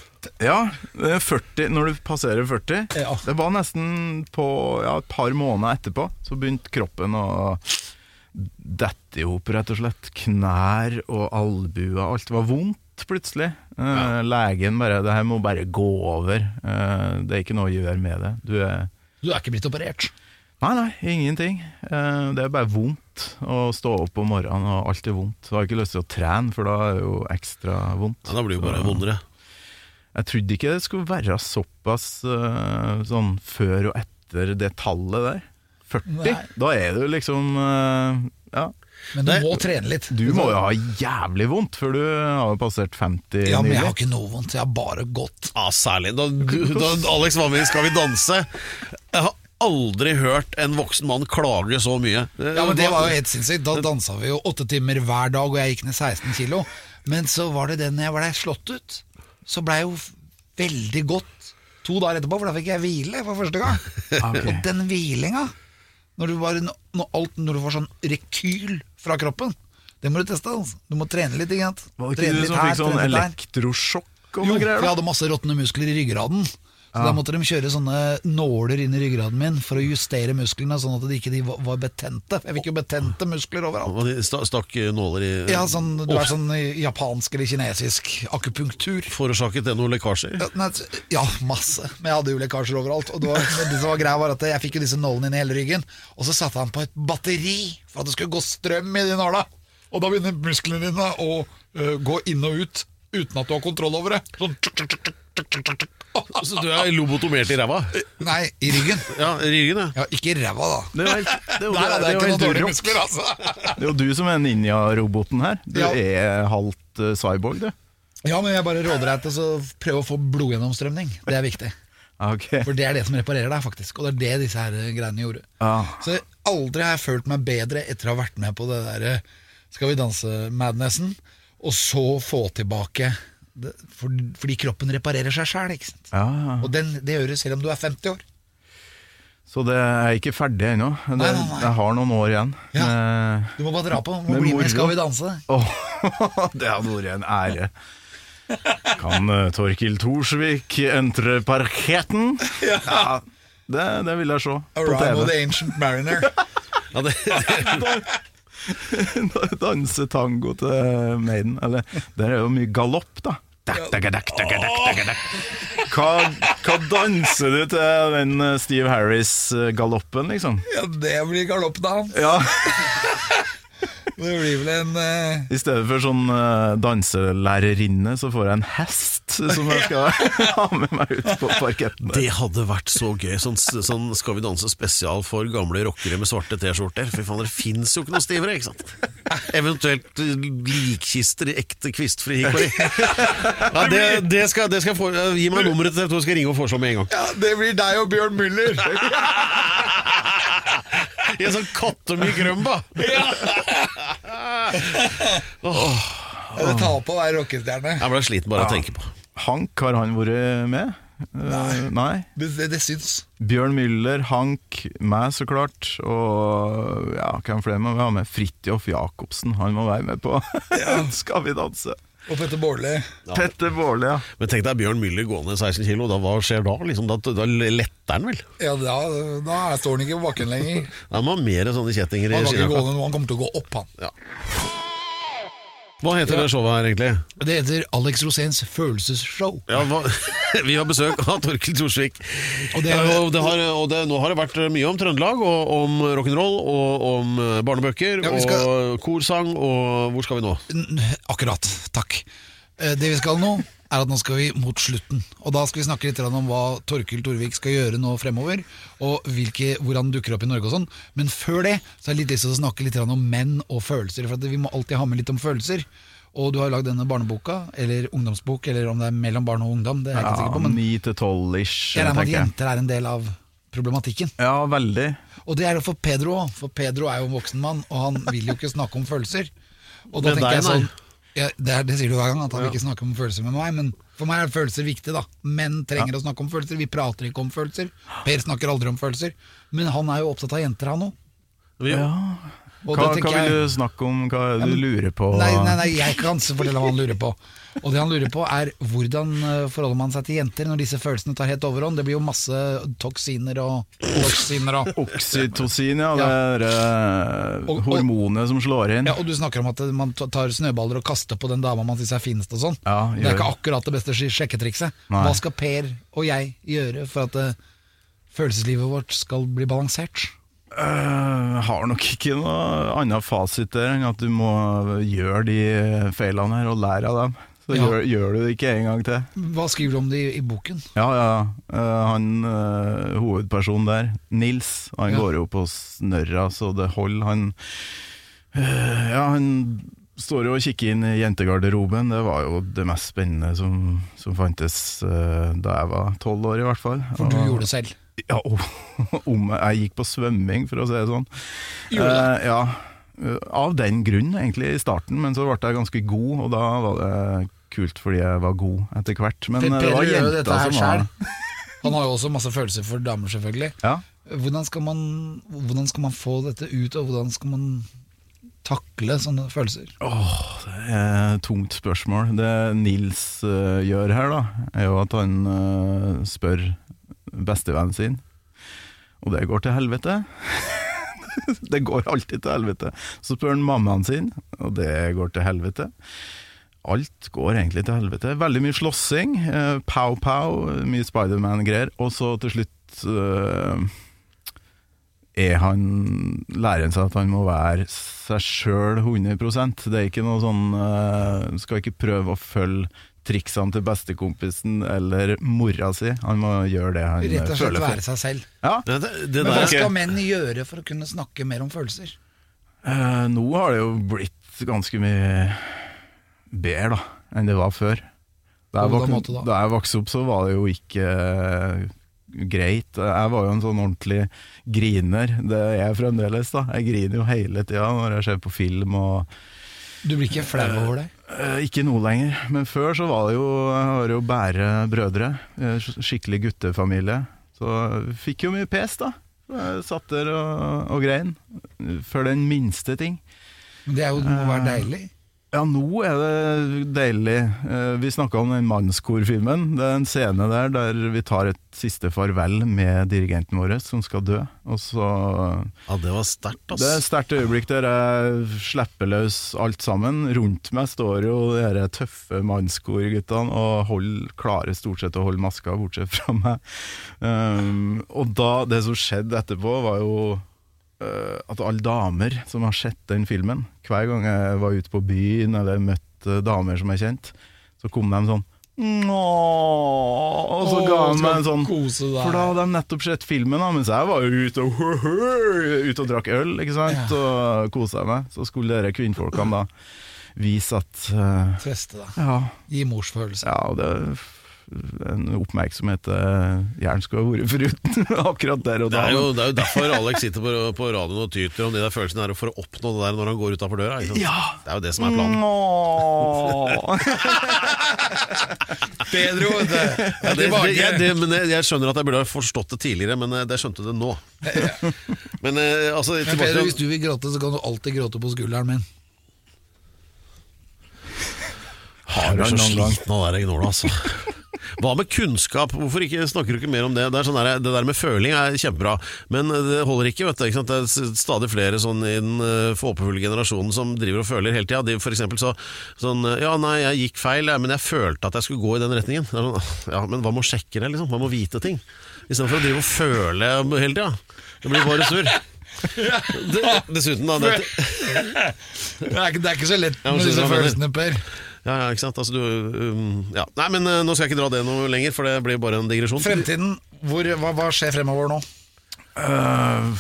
Ja, er 40, når du passerer 40 Ja. Det var nesten på ja, et par måneder etterpå Så begynte kroppen å dette hop, rett og slett. Knær og albuer, alt var vondt plutselig. Eh, Legen bare 'Det her må bare gå over'. Eh, det er ikke noe å gjøre med det. Du er Du er ikke blitt operert. Nei, nei, ingenting. Eh, det er bare vondt å stå opp om morgenen, og alt er vondt. Så har jeg ikke lyst til å trene, for da er det jo ekstra vondt. Ja, da blir det jo bare vondere. Jeg trodde ikke det skulle være såpass sånn før og etter det tallet der. 40. Nei. Da er du liksom eh, Ja. Men du Nei. må trene litt. Du må jo ha jævlig vondt, før du har passert 50 Ja, men jeg har ikke noe vondt. Jeg har bare gått. Ja, særlig da, da Alex var med i Skal vi danse. Jeg har aldri hørt en voksen mann klage så mye. Ja, men Det var jo helt sinnssykt. Da dansa vi jo åtte timer hver dag, og jeg gikk ned 16 kilo. Men så var det den jeg ble slått ut. Så blei jo veldig godt to dager etterpå, for da fikk jeg hvile for første gang. Og den hvilinga, når du, bare, når, alt, når du får sånn rekyl fra kroppen, det må du teste. Altså. Du må trene litt. Ikke sant? Var det ikke du som fikk sånn elektrosjokk Jo, for jeg hadde masse råtne muskler i ryggraden. Så da måtte de kjøre sånne nåler inn i ryggraden min for å justere musklene, sånn at de ikke var- betente. Jeg fikk jo betente muskler overalt. Og de Stakk nåler i Ja, sånn, du er sånn japansk eller kinesisk akupunktur. Forårsaket det noen lekkasjer? Ja, Ja, masse. Men jeg hadde jo lekkasjer overalt. Og det, var, det som var greia var at Jeg fikk jo disse nålene inn i hele ryggen, og så satte han på et batteri for at det skulle gå strøm i de nåla. Og da begynner musklene dine å uh, gå inn og ut uten at du har kontroll over det. Sånn tjuk, tjuk, tjuk, Så du er lobotomert i ræva? Nei, i ryggen. Ja, i ryggen, ja. Ja, ikke i ræva, da. Det er helt, det er jo, det er jeg jo ikke noen dårlige muskler, altså. Det er jo du som er ninja-roboten her. Du Ja. er halvt uh, cyborg, du. Ja, men jeg bare råder deg til å prøve å få blodgjennomstrømning. Det er viktig. Okay. For det er det som reparerer deg, faktisk. Og det er det disse her greiene gjorde. Ah. Så aldri har jeg følt meg bedre etter å ha vært med på det der eh, Skal vi danse-madnessen, og så få tilbake Fordi kroppen reparerer seg sjæl. Ja, Og den, det gjør du selv om du er 50 år. så det er ikke ferdig ennå. Det-. Jeg har noen år igjen. Ja. Med, Du må bare dra på. Må bli med Skal vi danse. Oh, det hadde vært en ære. Kan uh, Torkil Thorsvik entre parketten? Ja, det, det vil jeg se på Arrival of the Ancient Mariner. ja det, Danse tango til Maiden. Eller, der er jo mye galopp, da. Hva, hva danser du til den eh, Steve Harris-galoppen, liksom? Ja, det blir galoppdans. Ja, Det blir vel en uh... I stedet for sånn uh, danselærerinne, så får jeg en hest som jeg skal ha med meg ut på parketten. det hadde vært så gøy. Sånn, sånn Skal vi danse spesial for gamle rockere med svarte T-skjorter. Fy faen, det fins jo ikke noe stivere, ikke sant? Eventuelt eh, likkister i ekte kvistfri hikori. Ja, det, det skal, det skal få, Gi meg nummeret til TV2, skal jeg ringe og foreslå med en gang. Ja, det blir deg og Bjørn Müller. I en sånn kattemyk rømba! Ja, Ta på deg rockestjerne. Jeg ble sliten bare av å tenke på. Hank, har han vært med? Eh, nei. Det, det, det syns. Bjørn Müller, Hank, meg så klart, og ja, hvem flere må vi ha med? Fridtjof Jacobsen, han må være med på Skal vi danse? Og Petter Baarli. Petter Baarli, ja. Men tenk deg Bjørn Müller gående 16 kilo, da, hva skjer da? Liksom, da, da letter han vel? Ja, da, da står han ikke på bakken lenger. Nei, må han har mer sånne kjettinger i Han kan ikke gå skinnjakka. ned nå, han kommer til å gå opp, han. Ja. Hva heter det showet her, egentlig? Det heter Alex Roséns følelsesshow. Ja, vi har besøk av Torkild Thorsvik. Og det Ja, er- og det har, og det, nå har det vært mye om Trøndelag, og om rock'n'roll, og om eh, barnebøker, Ja, skal- og korsang, og hvor skal vi nå? Akkurat, takk. Eh, Det vi skal nå, er at nå skal vi mot slutten. Og da skal vi snakke litt om hva Torkil Torvik skal gjøre nå fremover, og hvilke, hvor han dukker opp i Norge og sånn. Men før det så har jeg litt lyst til å snakke litt om menn og følelser, for at vi må alltid ha med litt om følelser. Og du har lagd denne barneboka, eller ungdomsbok, eller om det er mellom barn og ungdom, det er jeg ikke ja sikker på, men Ni til tolv-ish, jeg regner med at jenter er en del av problematikken. Ja, veldig. Og det er det for Pedro òg, for Pedro er jo en voksen mann, og han vil jo ikke snakke om følelser. Og da tenker jeg sånn. Ja, det, er, det sier du hver gang, at han ja. ikke snakker om følelser med meg, men for meg er følelser viktig, da. Menn trenger å snakke om følelser, vi prater ikke om følelser. Per snakker aldri om følelser, men han er jo opptatt av jenter, han òg. Vi, Og Hva, hva vil du snakke om? Hva er det du lurer på? Nei, nei, nei, jeg kan fortelle hva han lurer på. Og det han lurer på er hvordan eh, forholder man seg til jenter når disse følelsene tar helt overhånd. Det blir jo masse toksiner og toksiner og Oksytocin, ja. Det er og- hormonet som slår inn. Ja, og du snakker om at man tar snøballer og kaster på den dama man syns er finest og sånn. Ja, det er ikke akkurat det beste sjekketrikset. Nei. Hva skal Per og jeg gjøre for at uh, følelseslivet vårt skal bli balansert? Jeg har nok ikke noe annen fasit der enn at du må gjøre de feilene her og lære av dem. Så Ja. gjør, gjør du det ikke en gang til. Hva skriver du om det i, i boken? Ja, ja. Uh, han uh, hovedpersonen der, Nils, han Ja. går jo på snørra så det holder. Han Ja, han står jo og kikker inn i jentegarderoben. Det var jo det mest spennende som, som fantes da jeg var tolv år, i hvert fall. For du Og- gjorde det selv. Ja, om jeg gikk på svømming, for å si det sånn. Gjorde Eh, ja, eh, av den grunn egentlig i starten, men så ble jeg ganske god, og da var det kult fordi jeg var god etter hvert. Men det var jenta som var. Han har jo også masse følelser for damer, selvfølgelig. Ja. Hvordan skal man, hvordan skal man få dette ut, og hvordan skal man takle sånne følelser? Det er et tungt spørsmål. Det Nils uh, gjør her, da, er jo at han uh, spør bestevennen sin, og det går til helvete. det går alltid til helvete. Så spør han mammaen sin, og det går til helvete. Alt går egentlig til helvete. Veldig mye slåssing, eh, pow-pow, mye Spiderman-greier, og så til slutt eh, er han lærer han seg at han må være seg sjøl 100 Det er ikke noe sånn uh, Skal ikke prøve å følge triksene til bestekompisen eller mora si. Han må gjøre det han Rett og slett føler være seg selv. Ja. det, det, det Men hva skal skal menn gjøre for å kunne snakke mer om følelser? Eh, nå har det jo blitt ganske mye bedre da, enn det var før. Da jeg, vokste, måte da? da jeg vokste opp, så var det jo ikke eh, greit. Jeg var jo en sånn ordentlig griner. Det er jeg fremdeles. da Jeg griner jo hele tida når jeg ser på film. og Du blir ikke flau over det? Eh, ikke nå lenger, men før så var det jo var det jo bære brødre. eh, Skikkelig guttefamilie. Så fikk jo mye pes, da. Jeg satt der og, og grein. For den minste ting. Det jo, må være deilig. Ja, nå er det deilig. Eh, Vi snakka om den mannskorfilmen. Det er en scene der der vi tar et siste farvel med dirigenten vår som skal dø. Og så ja, det var sterkt, ass. Det er et sterkt øyeblikk der jeg slipper løs alt sammen. Rundt meg står jo de tøffe mannskorguttene og hold, klarer stort sett å holde maska, bortsett fra meg. Um, og da, det som skjedde etterpå, var jo at alle damer som har sett den filmen Hver gang jeg var ute på byen eller møtte damer som jeg kjente, så kom de sånn Åh, og så ga de meg en sånn. For da hadde de nettopp sett filmen, da, mens jeg var ute og, ute og drakk øl ikke sant? og kosa meg. Så skulle dere kvinnfolkene da vise at uh, Feste, da. Ja, Gi morsfølelse. ja det en oppmerksomhet jern gjerne skulle ha vært foruten akkurat der og Det da. er, jo, det er jo derfor Alex sitter på, på radioen og tyter om de der følelsene er for å oppnå det der når han går utafor døra. Ikke sant? Ja. Det er jo det som er planen. Vet du. Ja, det, det, jeg, det, men jeg, jeg skjønner at jeg burde ha forstått det tidligere, men jeg det skjønte det nå. Men eh, altså Men Pedro, hvis du vil gråte, så kan du alltid gråte på skulderen min. Jeg du så sliten av det der gnålet, altså. Hva med kunnskap? Hvorfor ikke snakker du ikke mer om det? Det, er sånn der, det der med føling er kjempebra, men det holder ikke. vet du, ikke? Det er stadig flere sånn i den eh, håpefulle generasjonen som driver og føler hele tida. De for eksempel så sånn Ja, nei, jeg gikk feil, men jeg følte at jeg skulle gå i den retningen. Sånn, ja, Men hva med å sjekke det, liksom? Hva med å vite ting. Istedenfor å drive og føle hele tida. Det blir bare surr. Dessuten, da det, Det er ikke, det er ikke så lett med disse følelsene, Per. Ja, ja, ikke sant? Altså, du, um, ja. Nei, men uh, Nå skal jeg ikke dra det noe lenger, for det blir bare en digresjon. Fremtiden, hvor, hva, hva skjer fremover nå? Uh,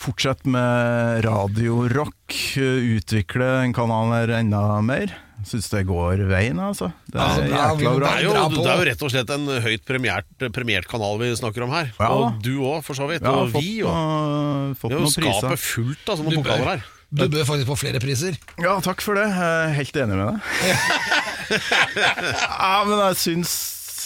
fortsett med radiorock. eh, Utvikle en kanal her enda mer. Syns det går veien, altså. Det er ja, det, er. Det er, jo, det er jo rett og slett en høyt premiert, premiert kanal vi snakker om her. Ja. Og du òg, for så vidt. Ja, og vi òg. Vi har jo skapet fullt av sånne pokaler her. Du bør faktisk få flere priser. Ja, takk for det. Jeg er helt enig med deg. ja, men jeg syns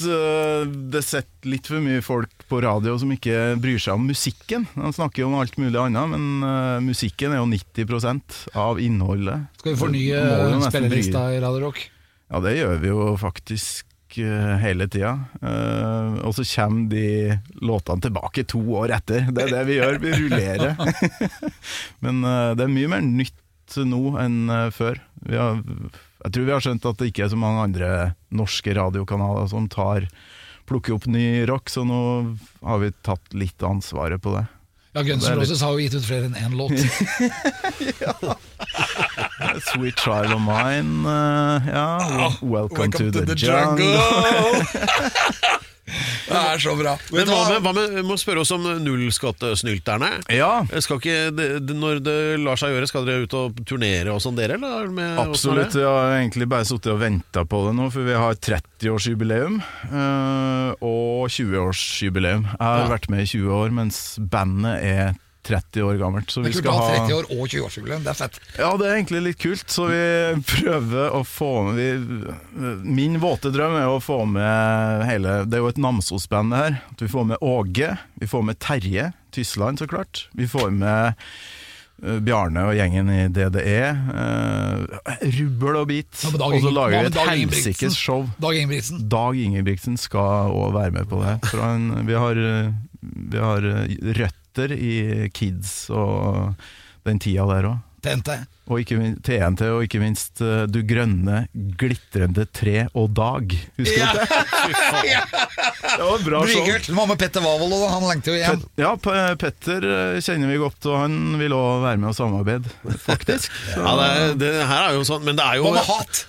øh, det sitter litt for mye folk på radio som ikke bryr seg om musikken. De snakker jo om alt mulig annet, men øh, musikken er jo 90% av innholdet. Skal vi fornye spillelista i Radio Rock? Ja, det gjør vi jo faktisk øh, hele tida. Eh, og så kommer de låtene tilbake to år etter. Det er det vi gjør, vi rullerer. Men øh, det er mye mer nytt nå enn før. Har, jeg tror vi har skjønt at det ikke er så mange andre norske radiokanaler som tar plukker opp ny rock, så nå har vi tatt litt ansvaret på det. Ja, Guns N' Roses har jo gitt ut flere enn én låt. Sweet Child of Mine, uh, ja. Welcome, to, the, jungle. det er så bra. Men hva med, hva med, vi må spørre oss om nullskattesnylterne. Ja, Skal ikke, det, når det lar seg gjøre, skal dere ut og turnere og sånn, dere? Eller? Med, Absolutt. Jeg har egentlig bare sittet og venta på det nå, for vi har 30-årsjubileum øh, og 20-årsjubileum. Jeg har Ja. vært med i 20 år, mens bandet er 30 år gammelt. Så vi skal ha 30 år og 20-årsjubileum. Det er fett. Ja, det er egentlig litt kult, så vi prøver å få med vi, Min våte drøm er å få med hele Det er jo et Namsos-band her. At vi får med Åge, vi får med Terje Tysland, så klart. Vi får med eh, Bjarne og gjengen i DDE. Uh, rubbel og bit. Ja, Og så lager vi et helsikes show. Dag Ingebrigtsen. Dag Ingebrigtsen skal òg være med på det. Han, vi, har, eh, vi har eh, røtter i Kids og den tida der òg. TNT. Og ikke minst, TNT, og ikke minst uh, Du grønne, glitrende tre og Dag. Husker du det? Det var bra show. Mamma Petter Wavold òg, han lengter jo hjem. Pet, ja, Petter eh, kjenner vi godt, og han vil òg være med og samarbeide, faktisk. Ja, det, det her er jo sånn, men det er jo Hva med hat?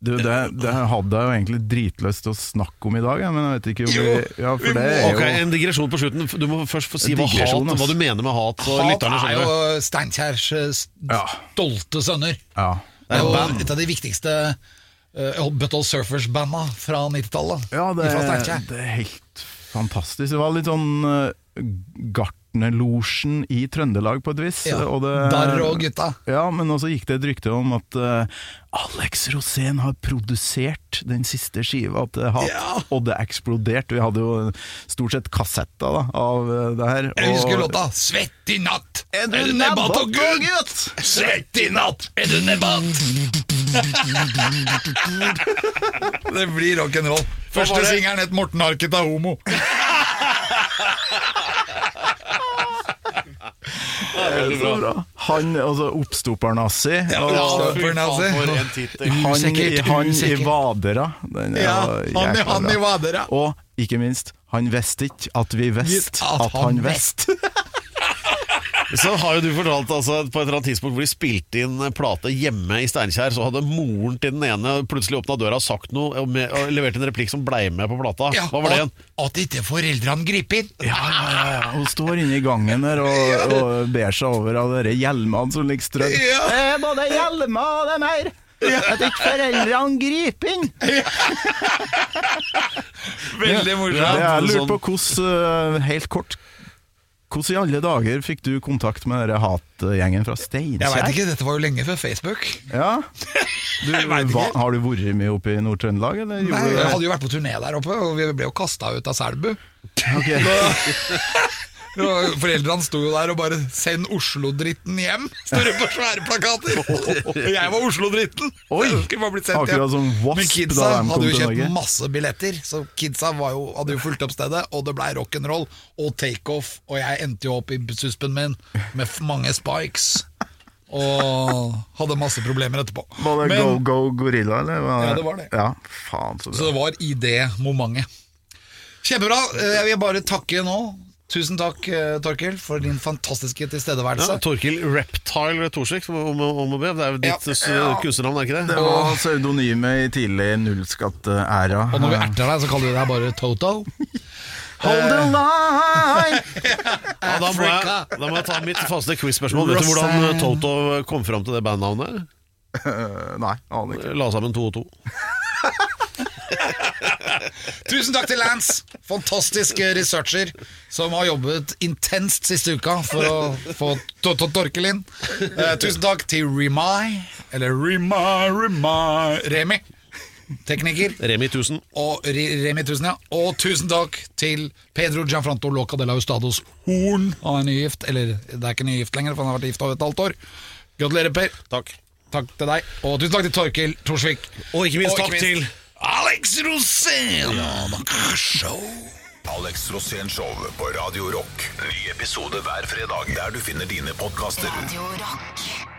Du, det, det hadde jeg jo egentlig dritlyst til å snakke om i dag, men jeg vet ikke om vi Ja, for det er Ok, jo En digresjon på slutten. Du må først få si hva, hat, hva du mener med hat. Så Hat er jo Steinkjærs Steinkjers eh, Ja. stolte sønner. Ja. Det er jo band. et av de viktigste uh, Buttle Surfers-banda fra 90-tallet. Ja, det, det er helt fantastisk. Det var litt sånn uh, Gartnerlosjen i Trøndelag på et vis. Ja. Og det, der og gutta. Ja, men også gikk det et rykte om at uh, Alex Rosén har produsert den siste skiva til Hat, Ja. og det eksploderte. Vi hadde jo stort sett kassetter da, av uh, det her. Jeg husker og- låta 'Svett i natt'. Er du nebbat nebbat og gutt? Svett i natt, er du nebbat? det blir rock'n'roll. Første singelen het 'Morten Harket er homo'. Så bra. Han, altså oppstopper-nazi. og- Oppstopper-nazi. For en tittel. Han, i- han i. Vadera. Den er Ja, han i- han i Vadera. Og ikke minst, han visste ikke at vi visste At at, han han visste. Så har jo du fortalt altså, på et eller annet tidspunkt hvor de spilte inn plate hjemme i Steinkjer, så hadde moren til den ene plutselig åpna døra og sagt noe og, med, og levert en replikk som blei med på plata. Ja, Hva var det igjen? At, ikke foreldrene griper inn. Ja, ja, ja. Hun står inne i gangen der og, og ber seg over av dere hjelmene som ligger strødd. Ja. Det er både hjelmer og det er mer. At ikke foreldrene griper inn. Veldig morsomt. jeg lurer på hvordan, eh, helt kort Hvordan i alle dager fikk du kontakt med denne hatgjengen fra Steinkjer? Jeg veit ikke, dette var jo lenge før Facebook. Ja. Du, hva, har du vært med oppe i Nord-Trøndelag. Nei, Jeg hadde jo vært på turné der oppe, og vi ble jo kasta ut av Selbu. det? Og Foreldrene sto jo der og bare 'Send Oslo-dritten hjem', står det på svære plakater. Og jeg var Oslo-dritten. Akkurat som Wasp Men kidsa hadde jo kjøpt masse billetter, så kidsa var jo, hadde jo fulgt opp stedet, og det blei rock'n'roll og takeoff, og jeg endte jo opp i suspen min med mange spikes. Og hadde masse problemer etterpå. Var det Men- Go Go Gorilla, eller? Var Ja, det var det. Ja, faen så Så det var i det momentet. Kjempebra. Eh, Jeg vil bare takke nå. Tusen takk, Torkil, for din fantastiske tilstedeværelse. Ja. Torkil Reptile Torsvik, om, om å be. Det er jo ditt Ja. eh, kunstnernavn, er ikke det? Det var pseudonymet i tidlig nullskatt-æra. Og når vi erter deg, så kaller vi deg bare Toto. Hold the line! Ja, da, må jeg, da må jeg ta mitt faste quiz-spørsmål. Vet du hvordan eh, Toto kom fram til det bandnavnet? Eh, Nei, aner ikke. La sammen to og to. Tusen takk til Lance, fantastisk researcher, som har jobbet intenst siste uka for å få to- to- Torkel inn. Eh, tusen takk til Remai, eller Remai, Remai Remi, tekniker. Remi 1000. Og Re- Remi 1000, ja. Og tusen takk til Pedro Gianfranto Loca de la Ustados Horn. Han er nygift, eller det er ikke nygift lenger, for han har vært gift over et halvt år. Gratulerer, Per. Takk. Takk til deg. Og tusen takk til Torkil Torsvik. Og ikke minst takk til Alex Rosén! Show. Alex Rosén Show på Radio Rock. Ny episode hver fredag der du finner dine podkaster. Radio Rock.